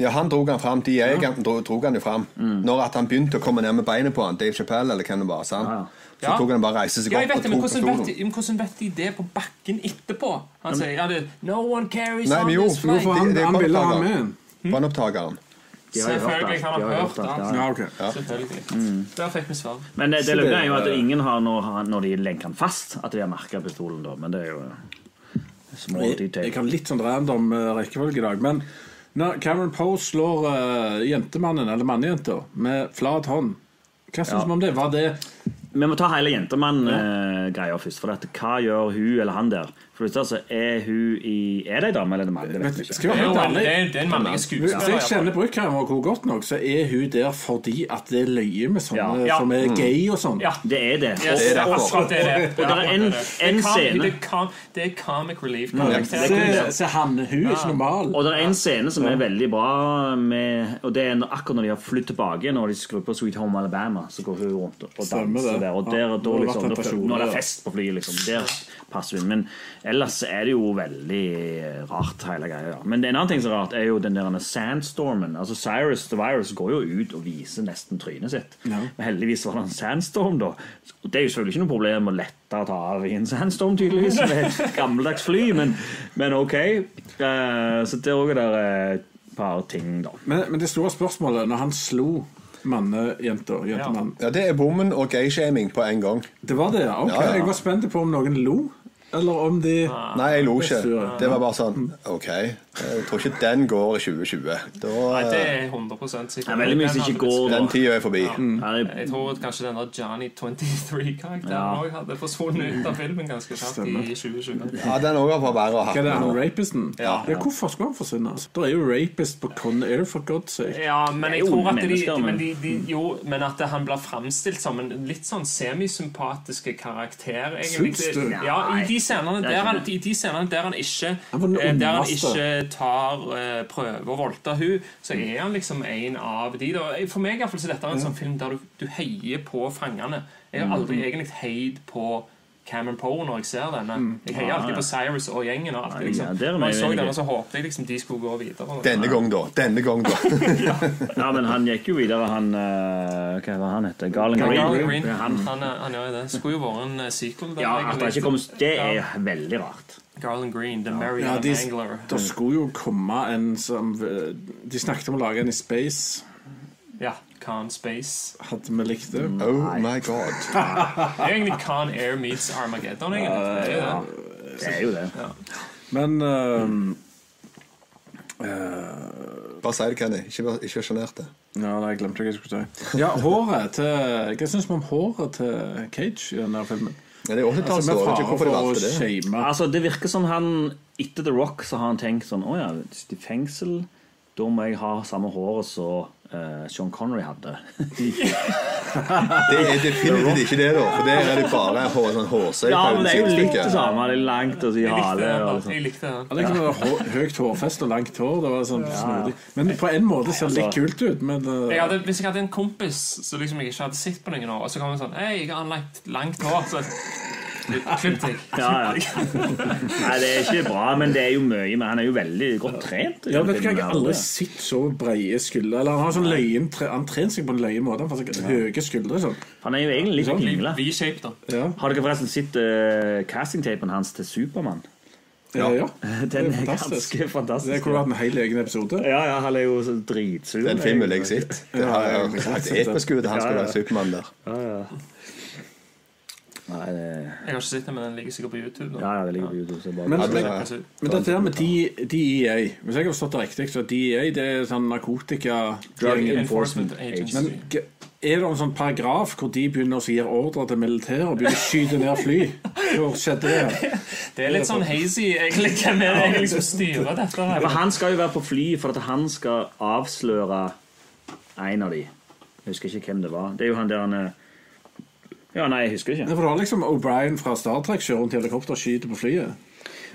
Ja, han dro han fram. De agenten dro, dro han jo fram. Når at han begynte å komme ned med beinet på han, Dave Chappelle eller hvem det var, sant? Ja, ja. så Ja. tok han bare reise seg Ja, opp og tok vet, de, men hvordan vet de det på bakken etterpå? Han sier ja, det, No one carries Nei, on men jo, this jo, flight. For han, de, de han ville ha med. Har Selvfølgelig, han har hørt alt. ja. Ja, ok. Der fikk vi svar. Men det, det er jo at ingen har når, når de lenker han fast, at de har merka pistolen. da Men det er jo små Jeg, jeg har litt sånn random eh, rekkefølge i dag. Men når Cameron Poe slår uh, jentemannen, eller mannejenta, med flat hånd Hva syns Ja. vi om det? Var det Vi må ta hele jentemann-greia først. For dette. hva gjør hun eller han der? For det så er hun i Er det ei dame eller en mann? Det vet Skal vi Det være er helt en, det er, mannlig Hvis skuespiller. jeg kjenner Bruckheimer godt nok, så er hun der fordi at det er løye med sånne Ja. som er gay og sånn. Ja. Det er det. Yes, Det er derfor. det er det. Og det er en- en scene- Det er, comic relief. Se, han, hun er ikke normal. Og det er en scene som er veldig bra, med, og det er når- akkurat når de har flyttet tilbake, når de skrur på Sweet Home Alabama, så går hun rundt og danser der. Og der, nå da, liksom, når det nå er det fest på flyet, liksom. Der passer hun. Men ellers er det jo veldig rart, hele greia. Men en annen ting som er rart, er jo den der sandstormen. Altså Cyrus the Virus går jo ut og viser nesten trynet sitt. Men heldigvis var det en sandstorm, da. Det er jo selvfølgelig ikke noe problem å lette å ta av i en sandstorm, tydeligvis, med et gammeldags fly, men, men ok. Eh, så det er òg et par ting, da. Men, men det store spørsmålet når han slo mannejenta, jentemannen Ja, det er bommen og gayshaming på en gang. Det var det, ja. Ok, Ja, ja. Jeg var spent på om noen lo, eller om de Nei, jeg lo ikke. Det var bare sånn OK, jeg tror ikke den går i 2020. Da, Nei, det er 100 sikkert. Det er veldig mye som ikke går, den da. tida er forbi. Ja. Mm. Jeg tror kanskje den der Johnny 23-karakteren Ja. hadde forsvunnet ut av filmen ganske kjapt i 2020. Ja, den òg var verre å ha Hva er det, han rapisten? Ja. Hvorfor skulle han forsvinne? Altså? Det er jo rapist på Con Air, for God's sake. Ja, men jeg tror at de, men- men, de, de, jo, men at han blir framstilt som en litt sånn semisympatiske karakter. egentlig. Syns du? Ja, i de scenene er der han, det. i de scenene der han ikke eh, Der han ikke tar eh, prøver å voldta hun så er han liksom en av de. Da. For meg i hvert fall, så er dette en sånn film der du, du heier på fangene. Jeg har aldri egentlig heid på Cameron Poe når jeg ser denne. Jeg heier alltid på Cyrus og gjengen. Og alltid, liksom. Når jeg så denne, så håpet jeg liksom de skulle gå videre. Denne gang, da. Denne gang, da. Ja, men han gikk jo videre, han eh, Hva var han heter? Galen Green. Garlic Green. Ja, Han, han, han, gjør jo det. Skulle jo vært en eh, sequel. der, ja, at det ikke kom Det er Ja. veldig rart. Garland Green, The Marion Ja, de, Angler. det skulle jo komme en som eh, De snakket om å lage en i space. Ja, Khan Space. Hadde vi likt det? Oh my god. Det er egentlig Khan Air meets Armageddon. egentlig. Det er jo det. Det er jo det. Men ehm, uh, Bare si det, Kenny. Ikke vær ikke sjenert. Ja, nei, jeg glemte hva jeg skulle si. Ja, håret til Hva syns vi om håret til Cage i denne filmen? Ja, det er 80-tallet, Altså, hvorfor de valgte det. shame Altså, det virker som han etter The Rock så har han tenkt sånn Å ja, i fengsel da må jeg ha samme håret som eh, Sean Connery hadde. Det er definitivt ikke det, da. For der er det bare hår, sånn hårsøy ja, men det er jo litt det samme. Det er langt og så i hale. liksom. Jeg likte. Det er ikke høyt hårfest og langt hår. Det var sånn snodig. Men på en måte ser det litt kult ut. Men uh... Jeg hadde, hvis jeg hadde en kompis som liksom jeg ikke hadde sett på noen år, og så kom han sånn Hei, jeg har anlagt langt hår. Så Deg. Ja, ja. Nei, det er ikke bra, men det er jo mye. Men han er jo veldig godt trent. i ja, den vet du hva, Jeg filmen har her. aldri sett så breie skuldre. Eller Han har sånn løyen, tre- han trener seg på en løye måte. Han får høye skuldre. sånn Han er jo egentlig litt. V-shape, da. ja. Har dere forresten sett uh, castingtapen hans til Supermann? Ja. ja. Den er fantastisk. ganske Det fantastisk. kunne vært en hel egen episode. Ja, ja, han er jo så dritsur. Den filmen jeg har sett. Det har jeg helt episk ut. Han ja. være Supermann der. Ja, ja. Nei, det, Jeg har ikke sett den, men den ligger sikkert på YouTube. nå. ja, ja, det ligger på YouTube. Så bare Men- men- er-. Men dette her med DEA Hvis jeg har forstått det riktig, så DEA det er sånn narkotika Drug. Enforcement Enforcement Agency. Men er det en sånn paragraf hvor de begynner å gi ordre til militæret og begynner å skyte ned fly? Hvor skjedde det? Det er litt sånn hazy, egentlig. Hvem er det egentlig som styrer dette? Ja, her? for Han skal jo være på fly for at han skal avsløre en av de. Jeg husker ikke hvem det var. Det er jo han der han er Ja, nei, jeg husker ikke. Nei, for Du har liksom O'Brien fra Star Trek kjører rundt i helikopter og skyter på flyet.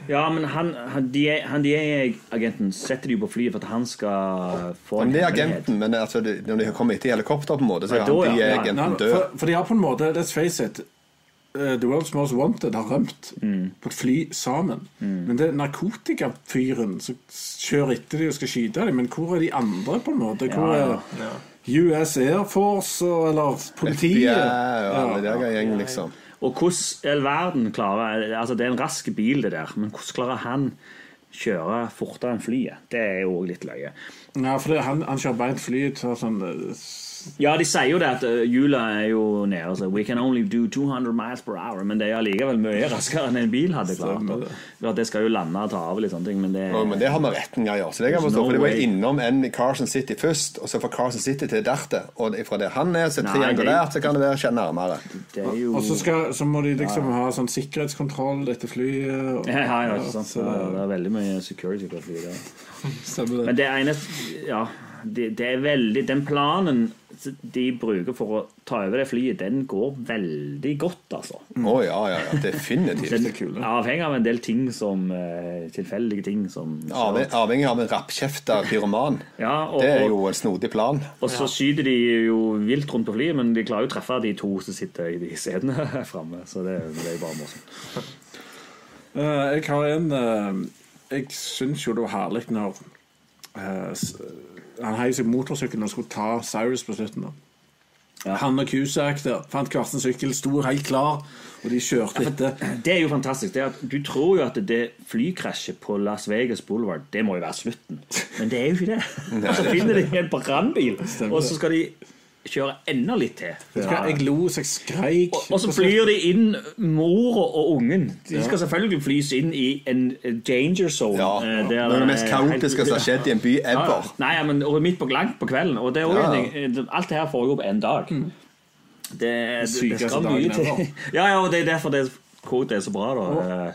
Ja, men han, han, de han DA-agenten setter de jo på flyet for at han skal få Men en det er agenten, men altså, det- når de kommer etter i helikopter, på en måte, så er han de ja. død. for, for de har på en måte Let's face it uh, The World's Most Wanted har rømt Mm. på et fly sammen. Men det er narkotikafyren som kjører etter de og skal skyte dem. Men hvor er de andre, på en måte? Hvor Ja, ja. er US Air Force eller politiet? Ja, ja, alle der gjeng, liksom. Og hvordan i all verden klarer Altså, det er en rask bil, det der, men hvordan klarer han kjøre fortere enn flyet? Det er jo òg litt løye. Ja, for det, han, han kjører beint fly til sånn eh, Ja, de sier jo det at uh, hjula er jo nede. Altså, We can only do 200 miles per hour. Men det er allikevel mye raskere enn en bil hadde klart. Stemmer Og, det. det skal jo lande og ta av og litt sånne ting, men det Ja, men det har vi retten å gjøre. Så det kan forstå, No for det var way. innom en i Carson City først, og så fra Carson City til Derte. Og fra der han er, så der så kan det være nærmere. det er jo Og så, skal, så må de liksom ha sånn sikkerhetskontroll etter flyet. Og, ja, ja, ja, ikke sant? så det er veldig mye security på flyet. stemmer det. Men det ene Ja, det, det er veldig Den planen de bruker for å ta over det flyet, den går veldig godt, altså. Å ja, ja, ja, definitivt. Den er avhengig av en del ting som eh, Tilfeldige ting som Avhengig, avhengig av en rappkjefta pyroman. Ja, og, Det er jo en snodig plan. og så skyter de jo vilt rundt på flyet, men de klarer jo å treffe de to som sitter i de setene framme. Så det, det er jo bare morsomt. Uh, jeg har en uh, Jeg syns jo det var herlig når eh, s- han heiv seg motorsykkelen og skulle ta Cyrus på slutten. da Han og Cusack der fant hver sin sykkel, sto helt klar, og de kjørte etter. Det er jo fantastisk. Det er at Du tror jo at det flykrasjet på Las Vegas Boulevard Det må jo være slutten, men det er jo ikke det. Og så finner de en brannbil, og så skal de kjøre enda litt til. Ja. Jeg lo så jeg skreik. Og, og så flyr de inn mora og ungen. De skal selvfølgelig flys inn i en danger zone. Ja, eh, Det er det mest kaotiske som har skjedd i en by ever. ja. Nei, men og midt på langt på kvelden. Og det er også Ja. en eh, alt det her foregår på én dag. Det, det, det skal mye til. Ja, ja, og det er derfor det det er så bra. da Eh,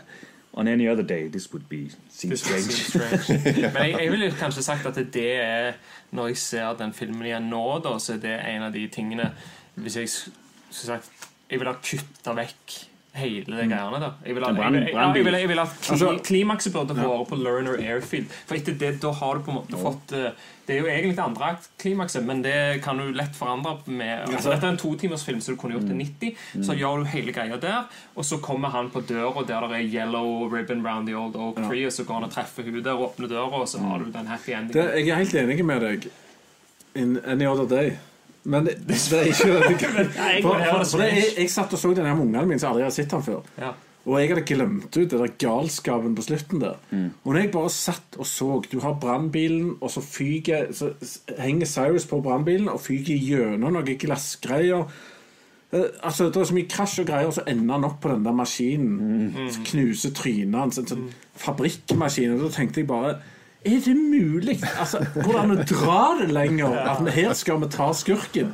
On any other day, this would be seem strange. strange. Men jeg, jeg ville kanskje sagt at det er Når jeg ser den filmen igjen nå, da, så er det en av de tingene Hvis jeg skulle sagt Jeg ville ha kutta vekk hele de greiene da Jeg vil, ha, brand, jeg ja, jeg vil, jeg vil at kli, Altså- Klimakset burde vært på Lerner Airfield. For etter det, da har du på en måte fått eh, Det er jo egentlig det andre klimakset, men det kan du lett forandre med altså, Dette er en totimersfilm, så du kunne gjort det 90. Så gjør du hele greia der, og så kommer han på døra der det er yellow ribbon round the old oak tree, og så går han og treffer hun der, åpner døra, og så har du den happy endingen. Det, jeg er helt enig med deg. In any other day. Men det, det er ikke jeg For, for, for det, jeg, jeg satt og så den her med ungene mine som aldri hadde sett den før. Ja. Og jeg hadde glemt ut det der galskapen på slutten der. Og når jeg bare satt og så Du har brannbilen, og så fyker Så henger Cyrus på brannbilen og fyker gjennom noen glassgreier. Eh, altså, Det er så mye krasj og greier, og så ender han opp på den der maskinen. Så Knuser trynet hans. En sånn fabrikkmaskin. Og da tenkte jeg bare er det mulig? Altså, Går det an å dra det lenger? At vi her skal vi ta skurken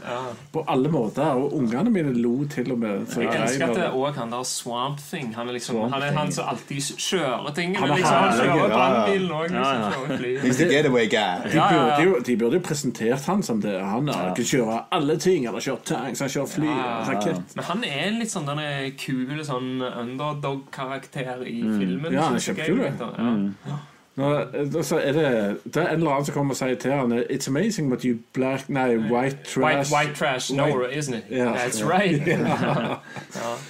på alle måter. Og ungene mine lo til og med. Jeg elsker at det òg er han der Swamp Thing. Han er liksom Swamp Han er han som alltid kjører tingene. Han er liksom. Han kjører ja, ja. brannbilen òg. Ja, ja. Liksom, He's the getaway guy. De Ja, ja, ja. burde, jo, de burde jo presentert han som det. Han har ikke kjøre alle ting. Han har kjørt tanks, han kjører fly. rakett. Men han er en litt sånn denne kule sånn underdog-karakter i filmen. Ja, han er kjempekul. Ja. Nå, eh, så er det, det er en eller annen som kommer og sier til han It's amazing what you black Nei, white trash White, white trash know her, isn't it? Yeah. That's right.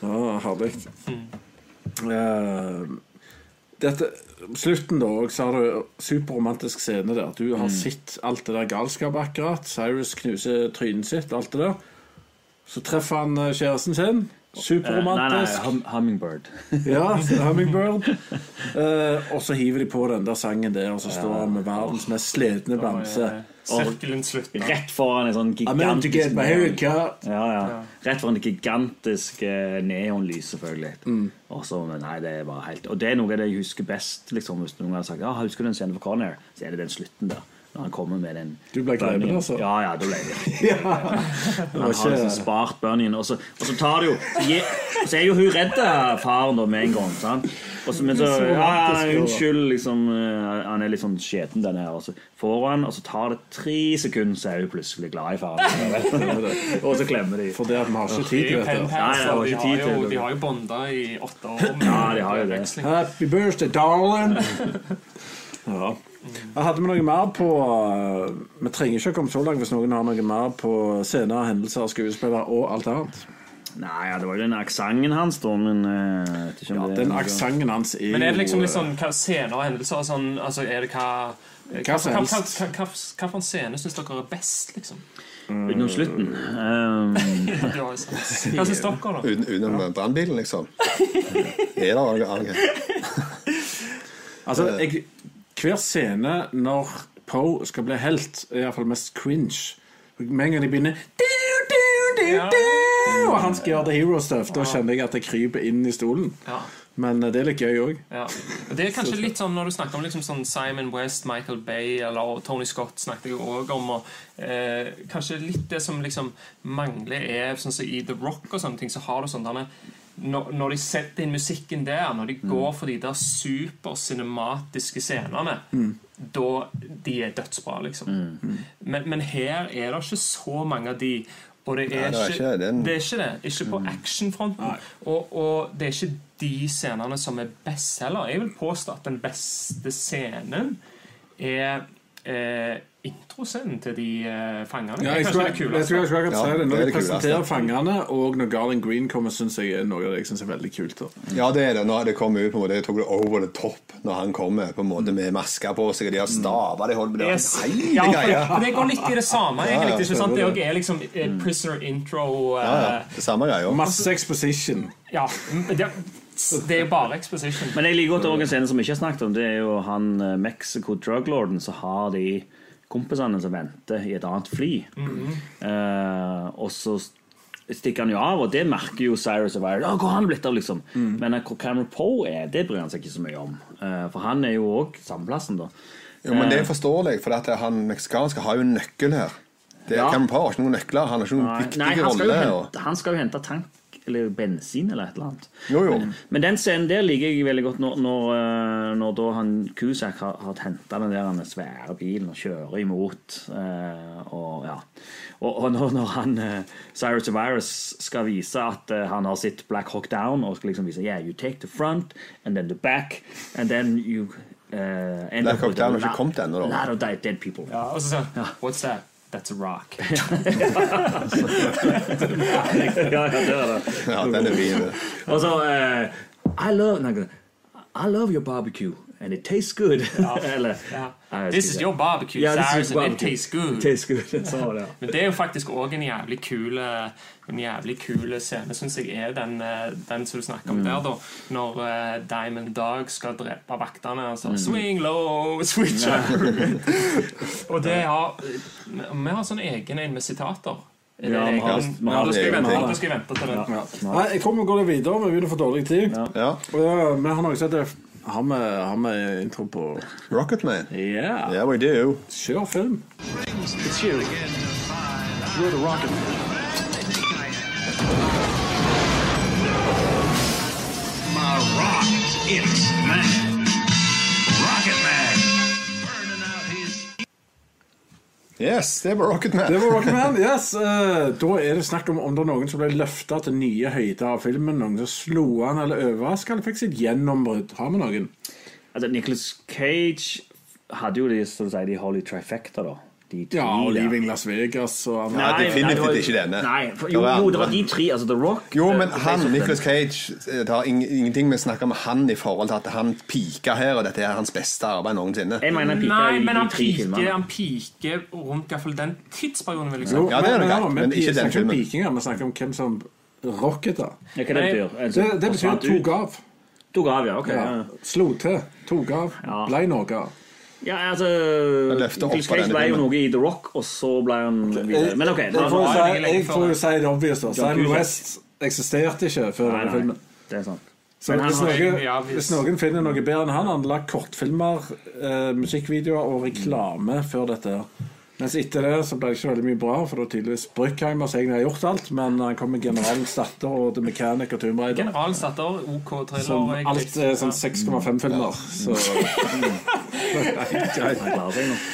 Ja, herlig. Uh, dette, slutten, da, og så har du superromantisk scene der. Du har sett alt det der galskapet akkurat. Cyrus knuser trynet sitt, alt det der. Så treffer han eh, kjæresten sin. Eh, nei, nei, hum, Hummingbird. Ja, Hummingbird. Eh, og så hiver de på den der sangen der, og så står han med verdens mest slitne bamse. Sirkelen slutter. Rett foran en sånn gigantisk. Ja, ja. Rett foran det gigantisk eh, neonlys, selvfølgelig. Mm. Og så, men nei, det er bare helt Og det er noe av det jeg husker best. Liksom, hvis noen har sagt ja, husker du en scene for Conair, så er det den slutten der. Når han kommer med den Du ble bunny'en. altså? Ja, ja, da ble det. Ja. Han har liksom spart bunnyen, og så, og så tar det jo så, så er jo hun redd faren da med en gang. Sant? Og så, men så, ja, unnskyld, liksom eh, Han er litt sånn skjeten, den her. Og så får han, og så tar det tre sekunder, så er hun plutselig glad i faren. og så klemmer de. For det at vi har ikke tid til det dette. Nei, jeg har de jo, de har jo bonda i åtte år. Ja, de har jo det. Happy birthday, darling! Ja. Hadde vi noe mer på uh, Vi trenger ikke å komme så langt hvis noen har noe mer på scener, hendelser, skuespillere og alt annet. Nei, ja, det var jo den aksenten hans, da, men eh, ikke om Ja, det er Den aksenten hans er Men er det liksom liksom litt sånn hva, scener og hendelser og sånn Altså, er det hva Hva som hva, hva, helst. hva, for en scene syns dere er best, liksom? Utenom slutten. Um. Hva syns dere, da? Uten, utenom brannbilen, liksom. Er det noe annet? Altså, jeg, hver scene når Poe skal bli helt, er iallfall mest cringe. Med en gang de begynner du, du, du, du, Og han skal gjøre the hero stuff, da kjenner jeg at jeg kryper inn i stolen. Ja. Men eh, det er litt gøy òg. Ja. Det er kanskje litt sånn når du snakker om liksom sånn Simon West, Michael Bay eller Tony Scott snakket jeg også om. Og, eh, kanskje litt det som liksom mangler, er sånn som i The Rock og sånne ting, så har du sånn derne når, når de setter inn musikken der, når de går for de der supercinematiske scenene, da de er dødsbra, liksom. Men, men her er det ikke så mange av de. Og det er, Nei, det er ikke, ikke det er ikke det. Ikke på actionfronten. Og, og det er ikke de scenene som er best heller. Jeg vil påstå at den beste scenen er eh, introscenen til de uh, fangene. Ja, jeg tror jeg, jeg, jeg, tror jeg skulle akkurat si det. Når de presenterer fangene, og når Garland Green kommer, syns jeg er noe av det jeg synes er veldig kult. Da. Ja, det er det. Når det kommer ut på en måte Jeg tok det over the top når han kommer på en måte med maske på seg, og de har staver de holder på. Det Yes. er Ja, for, det går litt i det samme. Ja, ja, egentlig, ikke sant? Det òg er liksom uh, prisoner intro Uh, Ja, ja. Det samme greia. Masse exposition. Ja, det, det er jo bare exposition. Men jeg liker godt også en scene som vi ikke har snakket om. Det er jo han eh, Mexico druglorden så har de kompisene som venter i et annet fly. eh, og så stikker han jo av, og det merker jo Cyrus og Iron. Hvor han blitt av, liksom? Men eh, hvor Cameron Poe er, det bryr han seg ikke så mye om. Eh, for han er jo òg samme da. Jo, men det er forståelig, for at han meksikanske har jo en nøkkel her. Det Ja. Cameron Poe har ikke noen nøkler. Han har ikke noen Nei, viktig nei han, rolle. og- han skal jo hente tank eller bensin eller et eller annet. Jo, jo. Men, men den scenen der liker jeg veldig godt når, når, eh, når da han Cusack har, har henta den der den svære bilen og kjører imot. eh, og ja Og, og når, når han eh, Cyrus of Virus skal vise at eh, han har sitt Black Hawk Down og skal liksom vise Yeah, you take the front and then the back and then you uh, end Black Hawk Down har ikke kommet ennå, da. lot of dead, dead people. Ja, og så sier han What's that? That's a rock. ja, det er det. Ja, den er fin. Og så eh, I love I love your barbecue and it tastes good. Eller This is your barbecue, yeah, Cyrus, and it tastes good. It tastes good. Så var ja. Men det er jo faktisk òg en jævlig kul En jævlig kul scene, syns jeg, er den, eh, den som du snakker om Mm. der, da. Når uh, Diamond Dog skal drepe vaktene. Altså, Mm. Swing low, switch up. og det har Vi har sånn egen en med sitater. Er Ja, vi har- vi har da skal jeg vente- til den. Ja. Nei, jeg kommer og går videre. Vi begynner å få dårlig tid. Ja. Og, vi har noe som heter Har vi, har vi intro på Rocketman. Ja. Yeah, we do. Kjør film. It's you. You're the rocket man. My rock, it's man. Yes, det var Rocketman. Det var Rocketman. Yes. eh, da er det snakk om om det er noen som ble løfta til nye høyder av filmen. Noen som slo an eller overraska eller fikk sitt gjennombrudd. Har vi noen? Altså, Nicholas Cage hadde jo de, som du sier, de Holy Trifecta, da. De tre Ja, og. Leaving Las Vegas og Nei, definitivt nei, var- ikke denne. Nei, for, Det jo, var jo, det var de tre. Altså The Rock Jo, eh, men Face han, of Nicholas. Cage Det har ing- ingenting med å snakke om han i forhold til at han piker her, og dette er hans beste arbeid noensinne. Jeg mener han pika Nei, i men de han tre piker, filmene. han piker rundt i hvert fall den tidsperioden. vil jeg si. Jo, Ja, det er det men- greit, men ikke den snakker om filmen. pikinger. Vi snakker om hvem som rocket Ja, hva det betyr? Altså, Det, det betyr forsvant ut? tok av. Tok av, ja. ok Ja. ja. Slo til. Tok av. Ja. Ble noe av. Ja, altså Cage ble jo noe i The Rock, og så ble han videre. Men OK. Jeg da- jeg får jo si det obvious. da. Simon West eksisterte ikke før Nei, denne nei, filmen. det er sant. Så hvis, noen, hvis noen finner noe bedre enn han, han lagd kortfilmer, eh, musikkvideoer og reklame før dette. her. Mens etter det så ble det ikke veldig mye bra, for det var tydeligvis Brückheimer som egentlig har gjort alt, men han kom med Generalens datter og The Mechanic og Tomb Raider. Generalen datter, OK thriller. Som alt er sånn 6,5-filmer. Så.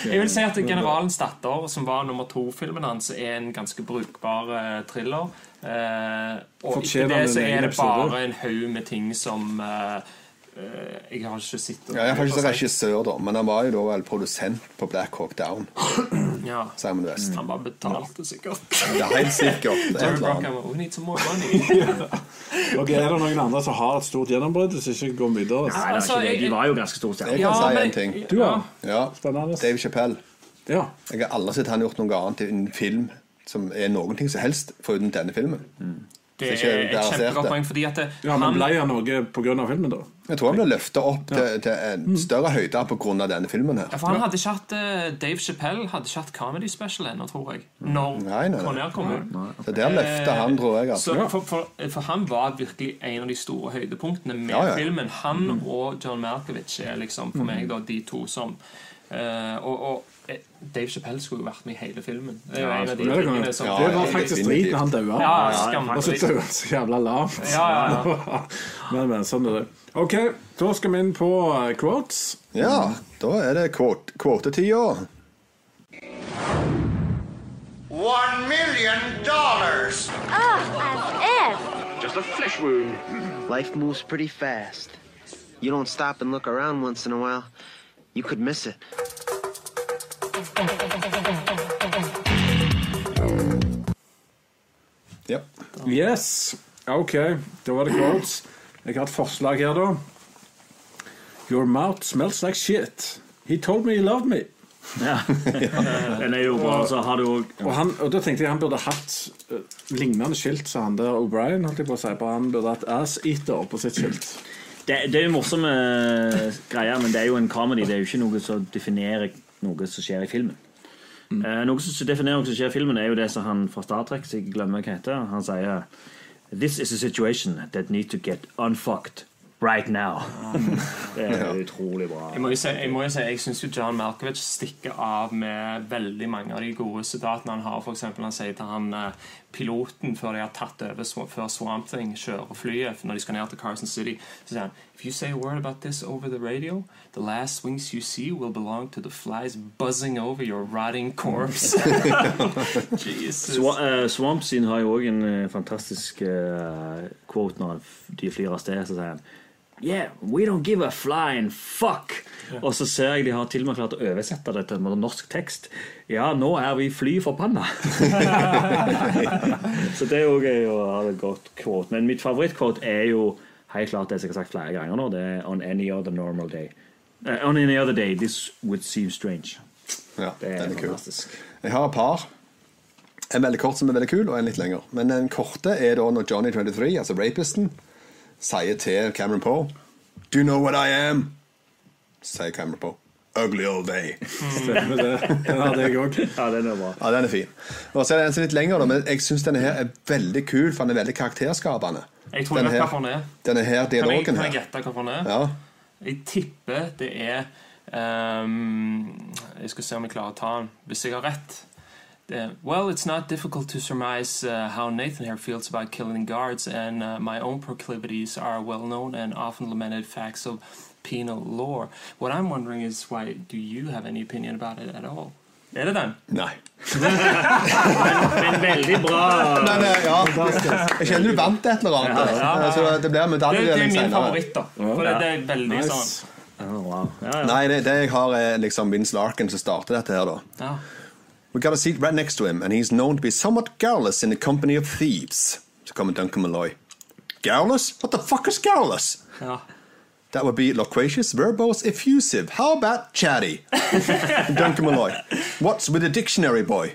Jeg vil si at Generalens datter, som var nummer to-filmen hans, er en ganske brukbar eh, thriller. Eh, og etter det så er det bare en haug med ting som eh, Jeg har ikke sett Ja, jeg er sett regissør, da, men han var jo da vel produsent på Black Hawk Down. Ja. Simon West. Han bare betalte sikkert. Det er helt sikkert. Det er Jerry we need some more money. Og er det noen andre som har et stort gjennombrudd, som ikke går videre? Nei, det er Altså, ikke det. De var jo ganske store Jeg kan si men- en ting. Du, ja. Ja, Spennende. Dave Chappelle. Ja. Jeg har aldri sett han gjort noe annet i en film som er noen ting som helst foruten denne filmen. Det er et kjempegodt poeng, fordi at det, ja, men han ble han noe pga. filmen, da? Jeg tror han ble løfta opp til, til en større høyde pga. denne filmen. her Ja, for han hadde ikke hatt eh, Dave Chappelle hadde ikke hatt comedy special ennå, tror jeg. Når Nei, nei, nei. Kom ut. Så der løfta han, tror jeg. Altså. Så for, for, for han var virkelig en av de store høydepunktene med Ja, ja. filmen. Han og John Malkovich er liksom for meg da de to som uh, Og, og eh, Dave Chappelle skulle jo vært med i hele filmen. Det er jo en av de Ja, det tingene som Ja, Det var faktisk driten han daua. Ja, Og så daua han så jævla lavt. Ja, ja, men, men sånn er det. OK, da skal vi inn på eh, quotes. Ja, da er det quote- kvotetida. One million dollars! Oh, as if. Just a flesh wound. Life moves pretty fast. You don't stop and look around once in a while, you could miss it. Ja. Yes. OK, da var det quotes. Jeg har et forslag her, da. Your mouth smells like shit. He told me he loved me. Ja. Den er jo bra. Så har du òg Og, han, og da tenkte jeg han burde hatt uh, lignende skilt som han der O'Brien. holdt jeg på å si, bare Han burde hatt Ass Eater på sitt skilt. det, det er jo morsomme greier, men det er jo en comedy. Det er jo ikke noe som definerer noe som skjer i filmen. Eh, noe som definerer noe som skjer i filmen, er jo det som han fra Star Trek jeg glemmer hva heter. Han sier This is a situation that need to get unfucked right now. det er utrolig bra. Jeg må jo si, jeg, må jo si, jeg syns John Malkovich stikker av med veldig mange av de gode sitatene han har. For eksempel han sier til han eh, piloten før de har tatt over før Swamp Thing kjører flyet når de skal ned til Carson City. Så sier han If you say a word about this over the radio, the last wings you see will belong to the flies buzzing over your rotting corpse. Jesus. Swa uh, Swamp Scene har jo òg en eh, fantastisk eh, quote når de flyr av sted. Så sier han Yeah, we don't give a flying fuck. Og så ser jeg de har til og med klart å oversette det til en norsk tekst. Ja, nå er vi fly forbanna. så det er jo gøy å ha et godt quote. Men mitt favorittquote er jo helt klart det som jeg har sagt flere ganger nå. Det er On any other normal day. Uh, on any other day, this would seem strange. ja, Det er, den er kul. fantastisk. Jeg har et par. En veldig kort som er veldig kul, og en litt lengre. Men den korte er da når Johnny 23, altså rapisten, sier til Cameron Poe Do you know what I am? Sier Cameron Poe. Ugly old day. Stemmer det. Den hadde jeg òg. Ja, den er bra. Ja, den er fin. Og så er det en som er litt lengre, men jeg syns denne her er veldig kul, for den er veldig karakterskapende. Jeg tror jeg vet her- hva den er. Denne her Kan jeg, dialogen kan jeg her. gjette hva den er? Ja. Jeg tipper det er um, Jeg skal se om jeg klarer å ta den. Hvis jeg har rett. Er, well, it's not difficult to surmise uh, how Nathan here feels about killing guards, and uh, my own proclivities are well known and often lamented facts of penal law. What I'm wondering is why do you have any opinion about it at all? Er det den? Nei. Men veldig bra. Men eh, ja, jeg kjenner du vant et eller annet. Ja, ja, ja. Så det blir Det, det er min senere. favoritt, da. For det, det er veldig Nice. sånn Oh, wow. ja, ja. Nei, det, det jeg har er liksom Vince Larkin som starter dette her, da. We got a seat right next to him, and he's known to be somewhat garrulous in the company of thieves. Så kommer Duncan Malloy. Garrulous? What the fuck is garrulous? ja. That would be loquacious, verbose, effusive. How about chatty? Duncan Malloy. What's with the dictionary boy?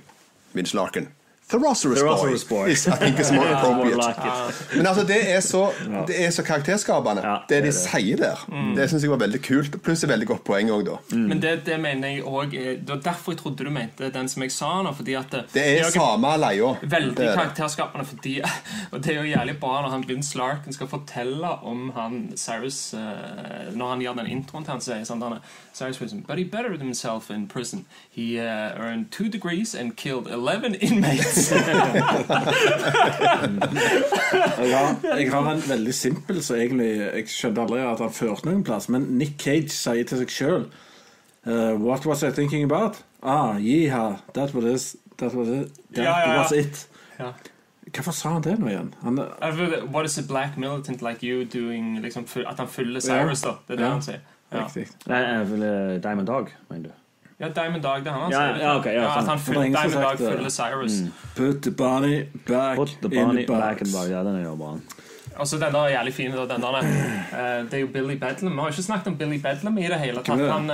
Vince Larkin. Therosaurus, Therosaurus Boy. Boy. Is, I think is more Yeah, appropriate. like. Men altså, det er så, det er så karakterskapende, Ja, det det de det. sier der. Det syns jeg var veldig kult. Pluss et veldig godt poeng òg, da. Men det, det mener jeg òg Det var derfor jeg trodde du mente den som jeg sa nå. Fordi at det, Det er jo samme leia. Veldig Det er karakterskapende fordi Og det er jo jævlig bra når han Vince Larkin skal fortelle om han Cyrus eh, Når han gjør den introen til han sier sånn han er, Cyrus But he bettered himself in prison. He uh, earned two degrees and killed 11 inmates. Jeg har, jeg har en veldig simpel, så egentlig Jeg skjønte aldri at han førte noen plass, men Nick Cage sier til seg sjøl What was I thinking about? Ah, yeehaw, that was it. That was it. That Ja, ja, ja. was it. Ja. Hvorfor sa han det nå igjen? Han, What is a black militant like you doing liksom, At han fyller Cyrus, da. Det er det Ja. han sier. Ja. Riktig. Nei, jeg vil, eh, Diamond Dog, mener du? ja, Diamond Dog, det er han han Ja, sier. okay, ja, ja, at han som Diamond Dog det. fyller Cyrus. Put the body back Put the in the the back in the box. box. Ja, den er jo bra. Og så den der er jævlig fin. Den der, eh, det er jo Billy Bedlam. Vi har ikke snakket om Billy Bedlam i det hele tatt. Han,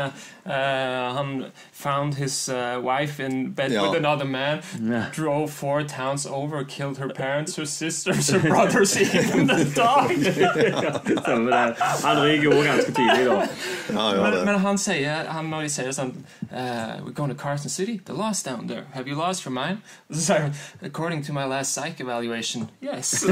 eh, han found his eh, wife in bed Ja. with another man. Ja. Drove four towns over, killed her parents, her sisters, her brothers, even the dog. Stemmer det. Han ryker jo ganske tidlig, da. Ja, ja, Men, det. men han sier, han, når de sier sånn eh, We're going to Carson City. The law's down there. Have you lost your mind? Så sier han According to my last psych evaluation, yes.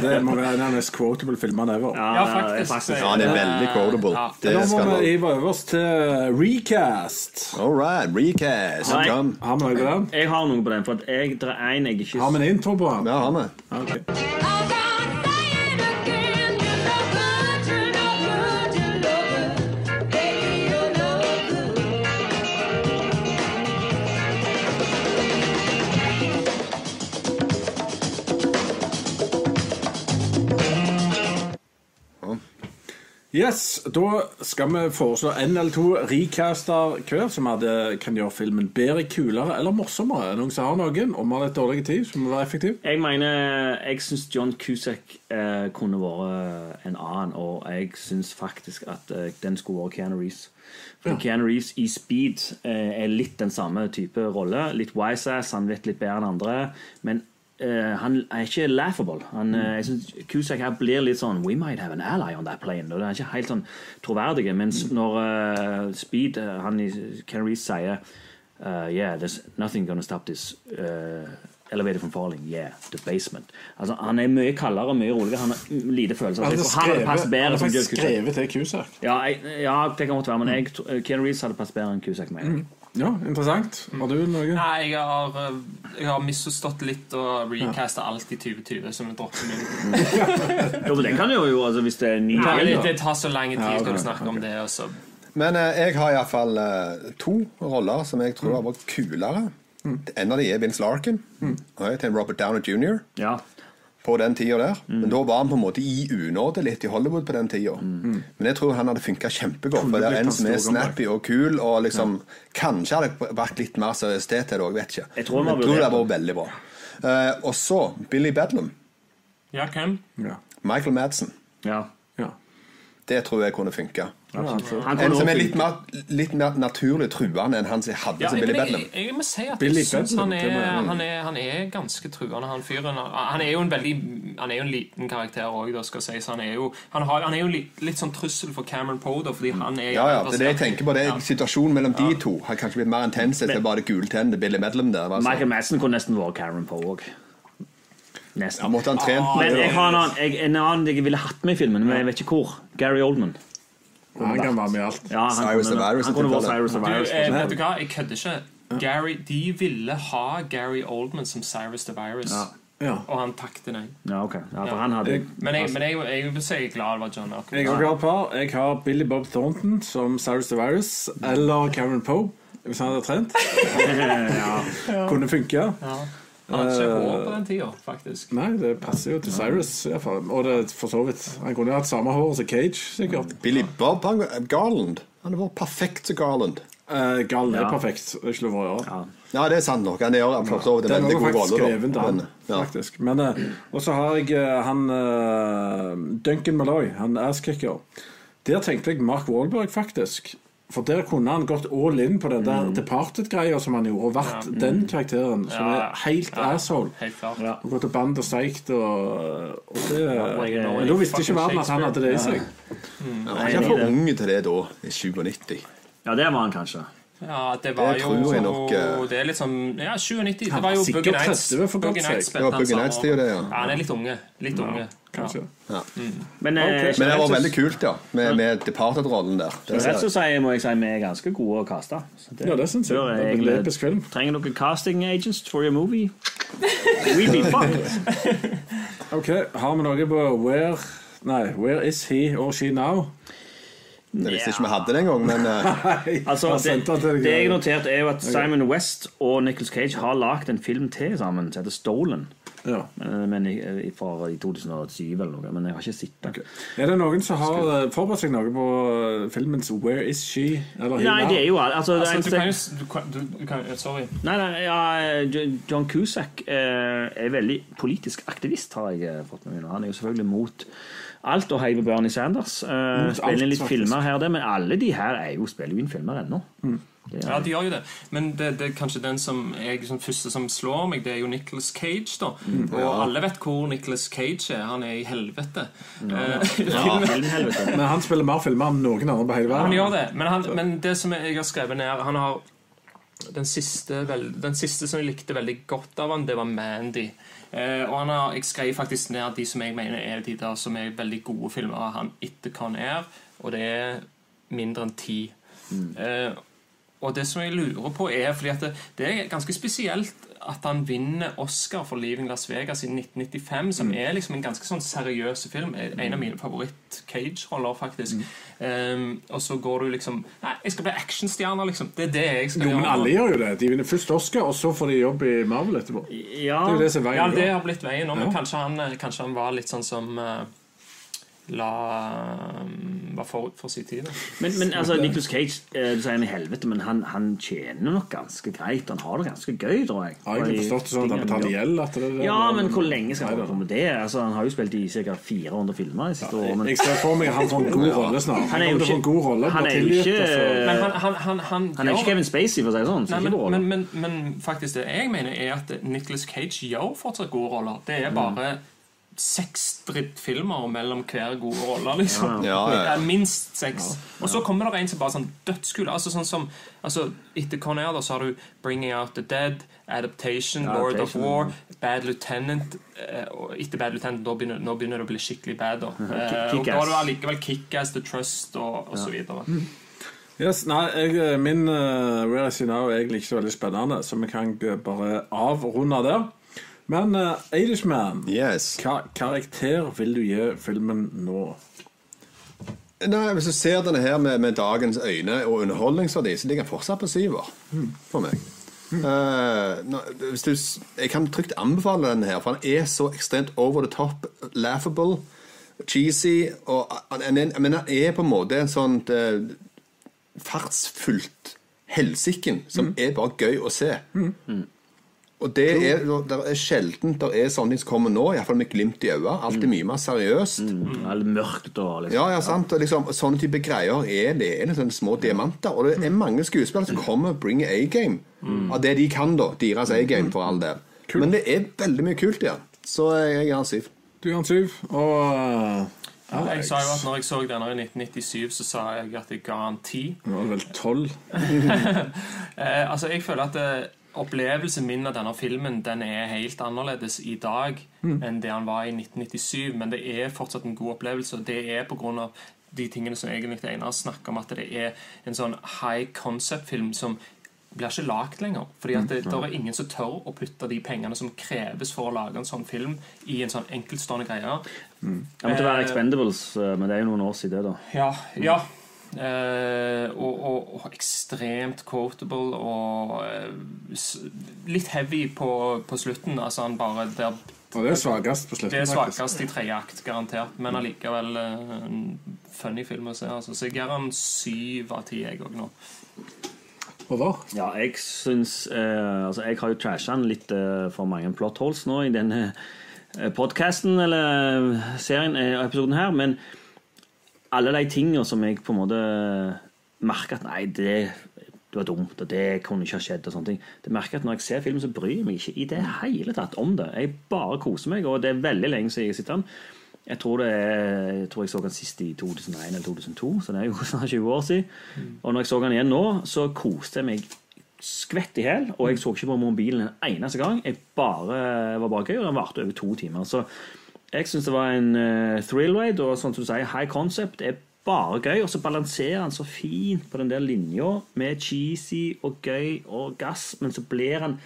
Det må være en av de mest quotable filmene ever. Ja, Ja, det er faktisk. Ja, det er veldig quotable. Ja. Det Nå skal må vi hive over oss til recast. All right, recast. Nei. Kom. Har vi noe på den? Jeg har noe på den, for at jeg, det er en jeg ikke Har vi en intro på den? Ja, har vi. Ok. Yes, Da skal vi foreslå én eller to recaster hver som hadde, kan gjøre filmen bedre, kulere eller morsommere. Er Noen som har noen? Om vi har litt dårlig tid, som må være effektiv? Jeg mener, jeg syns John Cusack eh, kunne vært en annen, og jeg syns faktisk at eh, den skulle vært Keanu Reeves. For Ja. Keanu Reeves i Speed eh, er litt den samme type rolle. Litt wise-ass, han vet litt bedre enn andre. Men eh, han er ikke laughable. Han, uh, jeg synes Cusack her blir litt sånn We might have an ally on that plane. Og det er ikke helt sånn troverdig. Mens når uh, Speed, han i Keanu Reeves sier uh, Yeah, there's nothing gonna stop this uh, elevator from falling. Yeah, the basement. Altså, han er mye kaldere og mye roligere. Han har lite følelser. Han hadde skrevet, han skrevet til Cusack. Ja, jeg, ja, det kan godt være, men jeg, Ken eh, hadde passet bedre enn Cusack. Med. jeg. Ja, interessant. Har du noe? Nei, jeg har, eh, jeg har misforstått litt og recasta alt i 2020, som en dropper min. Jo, men det kan jo jo, altså, hvis det er ny Nei, det, det tar så lang tid Ja, okay, du snakke om det. Også. Men eh, jeg har iallfall eh, to roller som jeg tror har vært kulere. En av de er Vince Larkin. Og jeg til Robert Downer jr. Ja. På den tida der. Men da var han på en måte i unåde litt i Hollywood på den tida. Men jeg tror han hadde funka kjempegodt. For det er en som er snappy og kul, og liksom Kanskje hadde vært litt mer seriøsitet til det òg, vet ikke. Jeg tror han var Men jeg tror det var veldig bra. Uh, og så Billy Bedlam. Ja, hvem? Ja. Michael Madsen. ja. ja. Det tror jeg kunne funka. En som er litt mer, litt mer naturlig truende enn han som hadde Ja, som Billy Bedlam. jeg, jeg må si at Billy jeg synes han, er, han, er, han er ganske truende, han fyren. Han er jo en veldig Han er jo en liten karakter òg, skal sies. Han er jo, han har, han er jo litt, litt sånn trussel for Cameron Poe, fordi han er Ja, ja, det er det jeg tenker på. Det er Situasjonen mellom de to har kanskje blitt mer intens enn bare gultennene Billy Bedlam der. Altså. Michael Madsen kunne nesten vært Cameron Poe òg. Ja, Nesten. måtte han trent Men jeg har en annen jeg, en annen jeg ville hatt med i filmen, men jeg vet ikke hvor. Gary Oldman. Han kan være med i alt. Ja, han Cyrus kunne, Virus, han kunne vært. Cyrus the Du, Virus. eh, vet du hva, jeg kødder ikke. Gary, de ville ha Gary Oldman som Cyrus the Virus, Ja. og han takket nei. Ja, okay. Ja, for han hadde Men jeg, men jeg, jeg vil si jeg er glad det var John Malcolm. Jeg har. Jeg har Billy Bob Thornton som Cyrus the Virus, eller Cameron Poe, hvis han hadde trent. Kunne funke. Han hadde ikke hår på den tida, faktisk. Nei, det passer jo til Cyrus. i. Og det for så vidt. Han kunne hatt samme hår som Cage, sikkert. Billy Bob han, Garland. Han har vært perfekt som Garland. Uh, Gallen er perfekt. Det er ikke lov å gjøre. ja. Ja, det er sant nok. Han gjør for så vidt Den en veldig god faktisk rolle. skrevet da. av han, Men, ja. faktisk. Men, eh, og så har jeg eh, han eh, Duncan Malloy, han asskicker. Der tenkte jeg Mark Wahlberg, faktisk. For der kunne han gått all in på den der Departed-greia som han gjorde, og vært den karakteren som Ja, er helt ja. asshole. Helt. Ja. Og gått og band og steikt og, og det, ja, Men da visste ikke verden at han hadde det i seg. Han var ikke for ung til det da, i 97. Ja, det var han kanskje. Ja, det var Det jo tror jeg nok, eh, Det er litt sånn Ja, 97. Det var jo Buggy Nights. 30 for Boogie God's Nights spilte Ja, han Boogie samme Nights, år. det er jo det, ja. Ja, han er litt unge. Litt unge. Ja. Ja. Men, okay. Men det var veldig kult, ja. Med, med Departed-rollen der. Ser så sier, må jeg si vi er ganske gode å kaste. Ja, det syns jeg. Det er en episk film. Trenger noen casting agents for your movie? We be fucked. Ok, Har vi noe på Where Nei, Where is he or she now? Jeg visste ikke vi hadde det engang, men eh, Altså, det, det jeg noterte, er jo at Simon West og Nicholas Cage har lagd en film til sammen som heter Stolen. Ja. Men, men i, i- fra i 2007 eller noe. Men jeg har ikke sett den. Er det noen som har eh, forberedt seg noe på eh, filmens Where is she? Eller Nei, det er jo altså, Altså, du kan jo du du, du kan, Sorry. Nei, nei, ja, John Cusack eh, er veldig politisk aktivist, har jeg eh, fått med meg. Han er jo selvfølgelig mot alt og heiver Bernie Sanders. Uh, spiller inn litt filmer her og der, men alle de her er jo, spiller jo inn filmer ennå. Er- Ja, de gjør jo det. Men det, det er kanskje den som jeg som første som slår meg, det er jo Nicholas Cage. da Og alle vet hvor Nicholas Cage er. Han er i helvete. Ja, Ja, helvete. Men han spiller mer filmer enn noen andre på hele verden. Han gjør det, men, han, men det som jeg har skrevet ned Han har den siste, den siste som jeg likte veldig godt av han, det var Mandy. Eh, og han har, jeg skrev faktisk ned de som jeg mener er de der som er veldig gode filmer av han etter Con Air, og det er mindre enn ti. Eh, og det som jeg lurer på, er fordi at det, det er ganske spesielt at han vinner Oscar for Leaving Las Vegas i 1995, som er liksom en ganske sånn seriøs film. En av mine favoritt-Cage-roller, faktisk. Um, og så går du liksom Nei, jeg skal bli actionstjerne, liksom. Det er det jeg skal Jo, men alle gjør jo det. De vinner først Oscar, og så får de jobb i Marvel etterpå. Det Ja, er jo det som er Ja, det har blitt veien nå, men Ja. kanskje, han, eh, kanskje han var litt sånn som eh, La Var forut for sin tid. men, men altså, Nicholas Cage eh, Du sier han i helvete, men han, han tjener nok ganske greit. Han har det ganske gøy, tror jeg. Har jeg forstått sånn at han betaler gjeld? At det det- Ja, men hvor lenge skal han holde på med det? Altså, han har jo spilt i ca. 400 filmer de siste årene. Men Jeg ser for meg han får en god rolle snart. Han er jo en god rolle, han er jo ikke- Men han, han, han, han, han er ikke Kevin Spacey, for å si det sånn. Så Nei, men, men, men, men faktisk det jeg mener er at Nicholas Cage gjør fortsatt gode roller. Det er bare seks drittfilmer mellom hver gode rolle. Liksom. Ja, ja, ja. Det Minst seks. Og så kommer det en som bare sånn dødskul. Altså, sånn som, altså, etter Conair da, så har du Bringing Out the Dead, Adaptation, Ja, Lord of War, Bad Lieutenant. eh, Og etter Bad Lieutenant da begynner, nå begynner det å bli skikkelig bad. Da. Eh, og da har du allikevel Kickass, The Trust og, og så videre. Yes, nei, jeg, min uh, Where I See Now er egentlig ikke så veldig spennende, så vi kan bare avrunde der. Men uh, Irishman, yes. hva karakter vil du gi filmen nå? Nei, Hvis du ser denne her med, med dagens øyne og underholdningsverdi, så ligger den fortsatt på syver for meg. Eh, nå, hvis du, jeg kan trygt anbefale denne her, for den er så ekstremt over the top, laughable, cheesy og Men den er på en måte en sånn uh, fartsfullt helsiken som er bare gøy å se. Og det er, det er sjelden det er sånne ting som kommer nå, iallfall med glimt i øyet. Alt er mye mer seriøst. Mm. Alt mørkt og liksom. Ja, ja, sant. Og liksom, sånne type greier er det er liksom små diamanter. Og det er mange skuespillere som kommer og bringer A-game. Av det de kan, da. Deres A-game, for all del. Men det er veldig mye kult igjen den. Så jeg gir den syv. Du gir han syv, og uh, Jeg sa jo at når jeg så denne i 1997, så sa jeg at jeg ga han ti. Nå var vel tolv. Eh, altså, jeg føler at eh, opplevelsen min av denne filmen Den er helt annerledes i dag enn det han var i 1997, men det er fortsatt en god opplevelse. og Det er av de tingene som egentlig Einar snakker om, at det er en sånn high concept-film som blir ikke lagt lenger. Fordi at det, det er ingen som tør å putte de pengene som kreves for å lage en sånn film, i en sånn enkeltstående greie. Det måtte være Expendables, eh, men det er jo noen år siden, da. Ja. ja. Eh, og, og, og ekstremt quotable og eh, litt heavy på, på slutten. Altså han bare der, Og det er svakest på slutten. Det er svakest i tredje akt, garantert. Men allikevel eh, en funny film å se. Altså. Så jeg gir han syv av ti, jeg òg nå. Over. Ja, jeg syns eh, Altså, jeg har jo trasha den litt eh, for mange plot holes nå i denne eh, podcasten eller serien, eh, episoden her, men alle de tingene som jeg på en måte merker at nei, det, det var dumt, og det kunne ikke ha skjedd. og sånne ting. Det merker at Når jeg ser film, så bryr jeg meg ikke i det hele tatt om det. Jeg bare koser meg, og det er veldig lenge siden jeg sitter den. Jeg tror, jeg tror jeg så den sist i 2001 eller 2002, så det er jo snart 20 år siden. Og når jeg så den igjen nå, så koste jeg meg skvett i hjel. og jeg så ikke på mobilen en eneste gang. Jeg bare, var bare gøy, og den varte over to timer. Så jeg syns det var en uh, thrill ride, og sånn som du sier, high concept er bare gøy. Og så balanserer han så fint på den der linja med cheesy og gøy og gass, men så blir han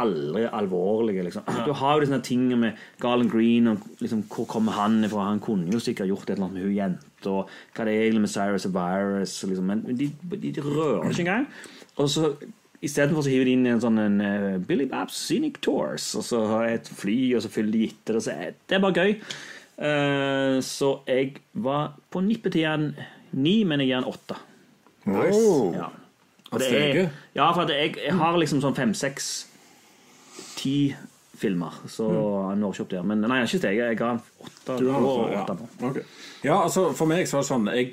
aldri alvorlig. Liksom. Du har jo disse tingene med Garland Green og liksom, hvor kommer han ifra. Han kunne jo sikkert gjort et eller annet med hun jenta, hva det er egentlig med Cyrus og Virus, liksom. men de, de, de rører ikke engang. Og så Istedenfor så hiver de inn en sånn en, uh, Billy Babs Scenic Tours, og så har jeg et fly, og så fyller de gitter. Og så er, det er bare gøy. Uh, så jeg var på nippet til en ni, men jeg gir en åtte. Nice. Ja. Og det er, ja, for at jeg, jeg har liksom sånn fem, seks, ti filmer, så jeg når ikke opp der. Men nei, jeg har ikke steget. Jeg ga en åtte. Du har også altså, ja. åtte på. Ja, altså for meg så var det sånn Jeg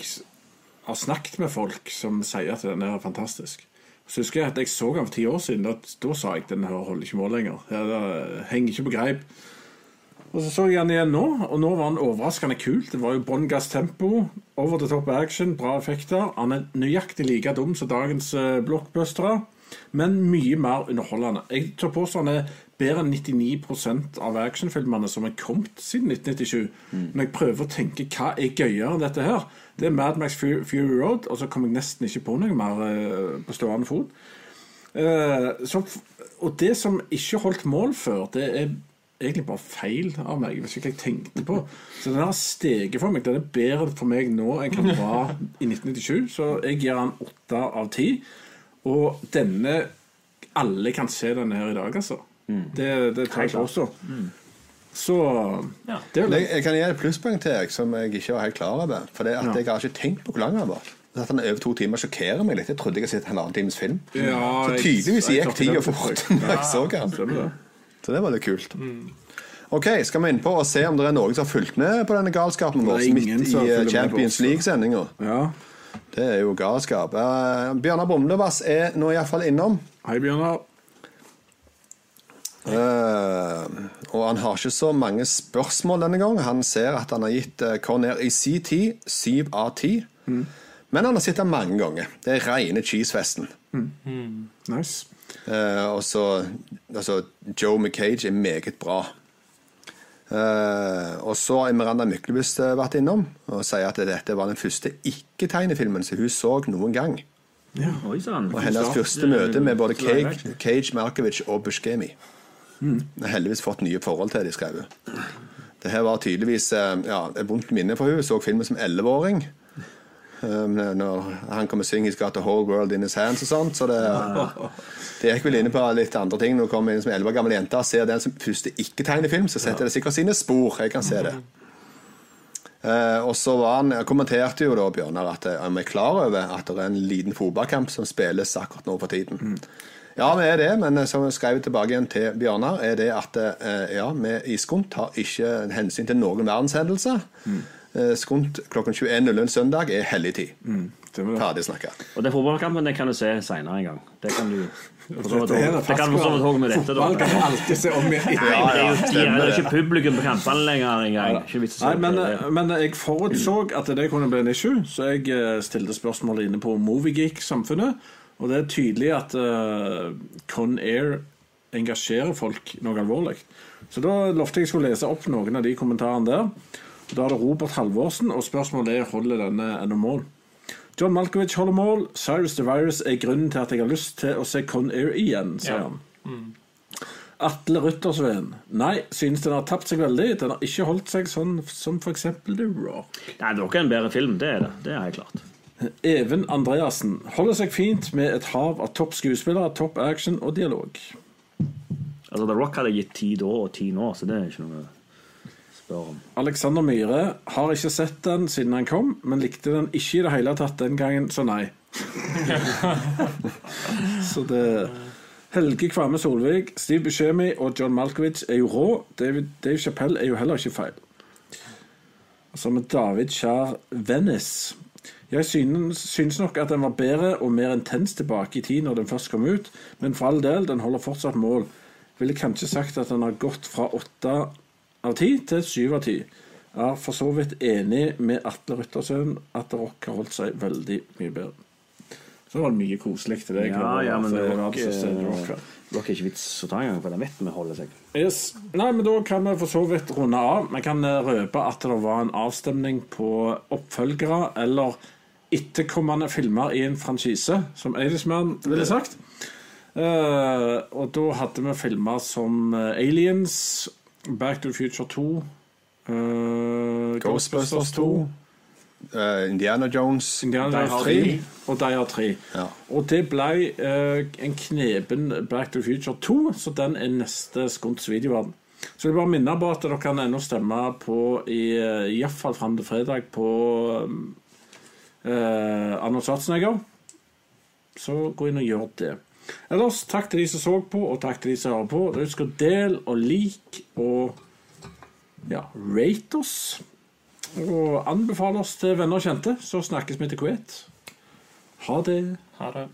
har snakket med folk som sier at den er fantastisk. Så husker jeg at jeg så den for ti år siden. Da, sa jeg den her holder ikke mål lenger. Det henger ikke på greip. Og så så jeg den igjen nå, og nå var den overraskende kul. Det var jo bånn gass tempo, over the top action, bra effekter. Han er nøyaktig like dum som dagens uh, blockbustere, men mye mer underholdende. Jeg tør påstå han er bedre enn 99% av actionfilmene som er kommet siden 1997. Når jeg prøver å tenke hva er gøyere enn dette her, det er Mad Max Fury Road, og så kom jeg nesten ikke på noe mer eh, på stående fot. Eh, så, og det som ikke holdt mål før, det er egentlig bare feil av meg. Hvis ikke jeg tenkte på Så den har steget for meg. Den er bedre for meg nå enn den var i 1997. Så jeg gir den åtte av ti. Og denne Alle kan se denne her i dag, altså. Det, det tar jeg også. Så det er Jeg, jeg kan gi et plusspoeng til deg som jeg ikke var helt klar over. For det at Ja. jeg har ikke tenkt på hvor lang han var. At den er over to timer sjokkerer meg litt. Jeg trodde jeg hadde sett en annen times film. Ja, så jeg- tydeligvis jeg gikk klarte tida fort når jeg så han. Det. Så det var litt kult. Ok, Skal vi inn på og se om det er noen som har fulgt med på denne galskapen vår midt i eh, Champions. League-sendinga? Ja. Det er jo galskap. Uh, Bjørnar Bomlevass er nå iallfall innom. Hei, Bjørnar. Eh, og han har ikke så mange spørsmål denne gang. Han ser at han har gitt uh, Corner i sin tid syv av ti. Men han har sett den mange ganger. Det er rene cheesefesten. Nice. Uh, og så altså, Joe McCage er meget bra. Uh, og så har Miranda Myklebust eh, vært innom og sier at dette var den første ikke-tegnefilmen som hun så noen gang. Oi sann. Og hennes første møte med både Cage, Cage Markovic og Buscemi. Mm. Jeg har heldigvis fått nye forhold til de skrev. Det her var tydeligvis eh, ja, et vondt minne for hun Så filmen som 11-åring. Um, når han kommer og synger 'He's got the whole world in his hands' og sånt. Så det, det gikk vel inne på litt andre ting. Når hun kommer inn som 11 år gammel jente og ser den som første ikke-tegnefilm, så setter det sikkert sine spor. Jeg kan se det. Uh, og så var han, kommenterte jo da Bjørnar at vi er klar over at det er en liten fotballkamp som spilles akkurat nå for tiden. Ja, vi er det, men eh, som jeg skrev tilbake igjen til Bjørnar, er det at eh, ja, vi i Skunt har ikke hensyn til noen verdenshendelser. Mm. Skunt klokken 21.00 søndag er hellig tid. Ferdig snakka. Og den fotballkampen det kan du se seinere en gang. Det kan du Det kan du for så vidt med dette. da. Fotball kan du alltid se om igjen. Nei, men det er jo er ikke publikum på kampene lenger engang. Nei, men, men jeg forutså at det kunne bli en issue, så jeg eh, stilte spørsmål inne på Moviegeek-samfunnet. Og det er tydelig at uh, Con Air engasjerer folk noe alvorlig. Så da lovte jeg skulle lese opp noen av de kommentarene der. Da er det Robert Halvorsen, og spørsmålet er holder denne ennå mål. John Malkovich holder mål. Cyrus the Virus er grunnen til at jeg har lyst til å se Con Air igjen, sier Ja. han. Atle Ryttersveen. Nei, synes den har tapt seg veldig. Den har ikke holdt seg sånn som f.eks. The Rock. Nei, det er ikke en bedre film, det er det. Det er helt klart. Even Andreassen holder seg fint med et hav av topp skuespillere, topp action og dialog. Altså, The Rock hadde gitt ti da og ti nå, så det er ikke noe å spørre om. Alexander Myhre har ikke sett den siden han kom, men likte den ikke i det hele tatt den gangen, så nei. så det Helge Kvamme Solvik, Steve Buscemi og John Malkovich er jo rå. David, Dave Chappelle er jo heller ikke feil. Og så med David Kjær Venice. Jeg synes, synes nok at den var bedre og mer intens tilbake i tid når den først kom ut, men for all del, den holder fortsatt mål. Ville kanskje sagt at den har gått fra åtte av ti til syv av ti. Er for så vidt enig med Atle Ryttersøen at Rock har holdt seg veldig mye bedre. Så var det mye koselig til deg. Ja, ja, men Rock før. det var ikke vits å ta engang, for den vet vi holder seg. Yes. Nei, men Da kan vi for så vidt runde av. Vi kan eh, røpe at det var en avstemning på oppfølgere eller etterkommende filmer i en franchise, som Eidesmann ville sagt. Uh, og da hadde vi filmer som eh, Aliens, Back to the Future 2, uh, Ghostbusters 2, uh, Indiana Jones Indiana Jones 3 3. og Die Hard 3. Ja. Og det ble eh, en knepen Back to the Future 2, så den er neste Skunts videoverden. Så jeg vil bare minne på at dere kan ennå stemme på i, iallfall fram til fredag på uh, Arnold Schwarzenegger. Så gå inn og gjør det. Ellers takk til de som så på, og takk til de som hører på. Husk å dele og like og ja, rate oss. Og anbefale oss til venner og kjente. Så snakkes vi til Kuwait. Ha det. Ha det.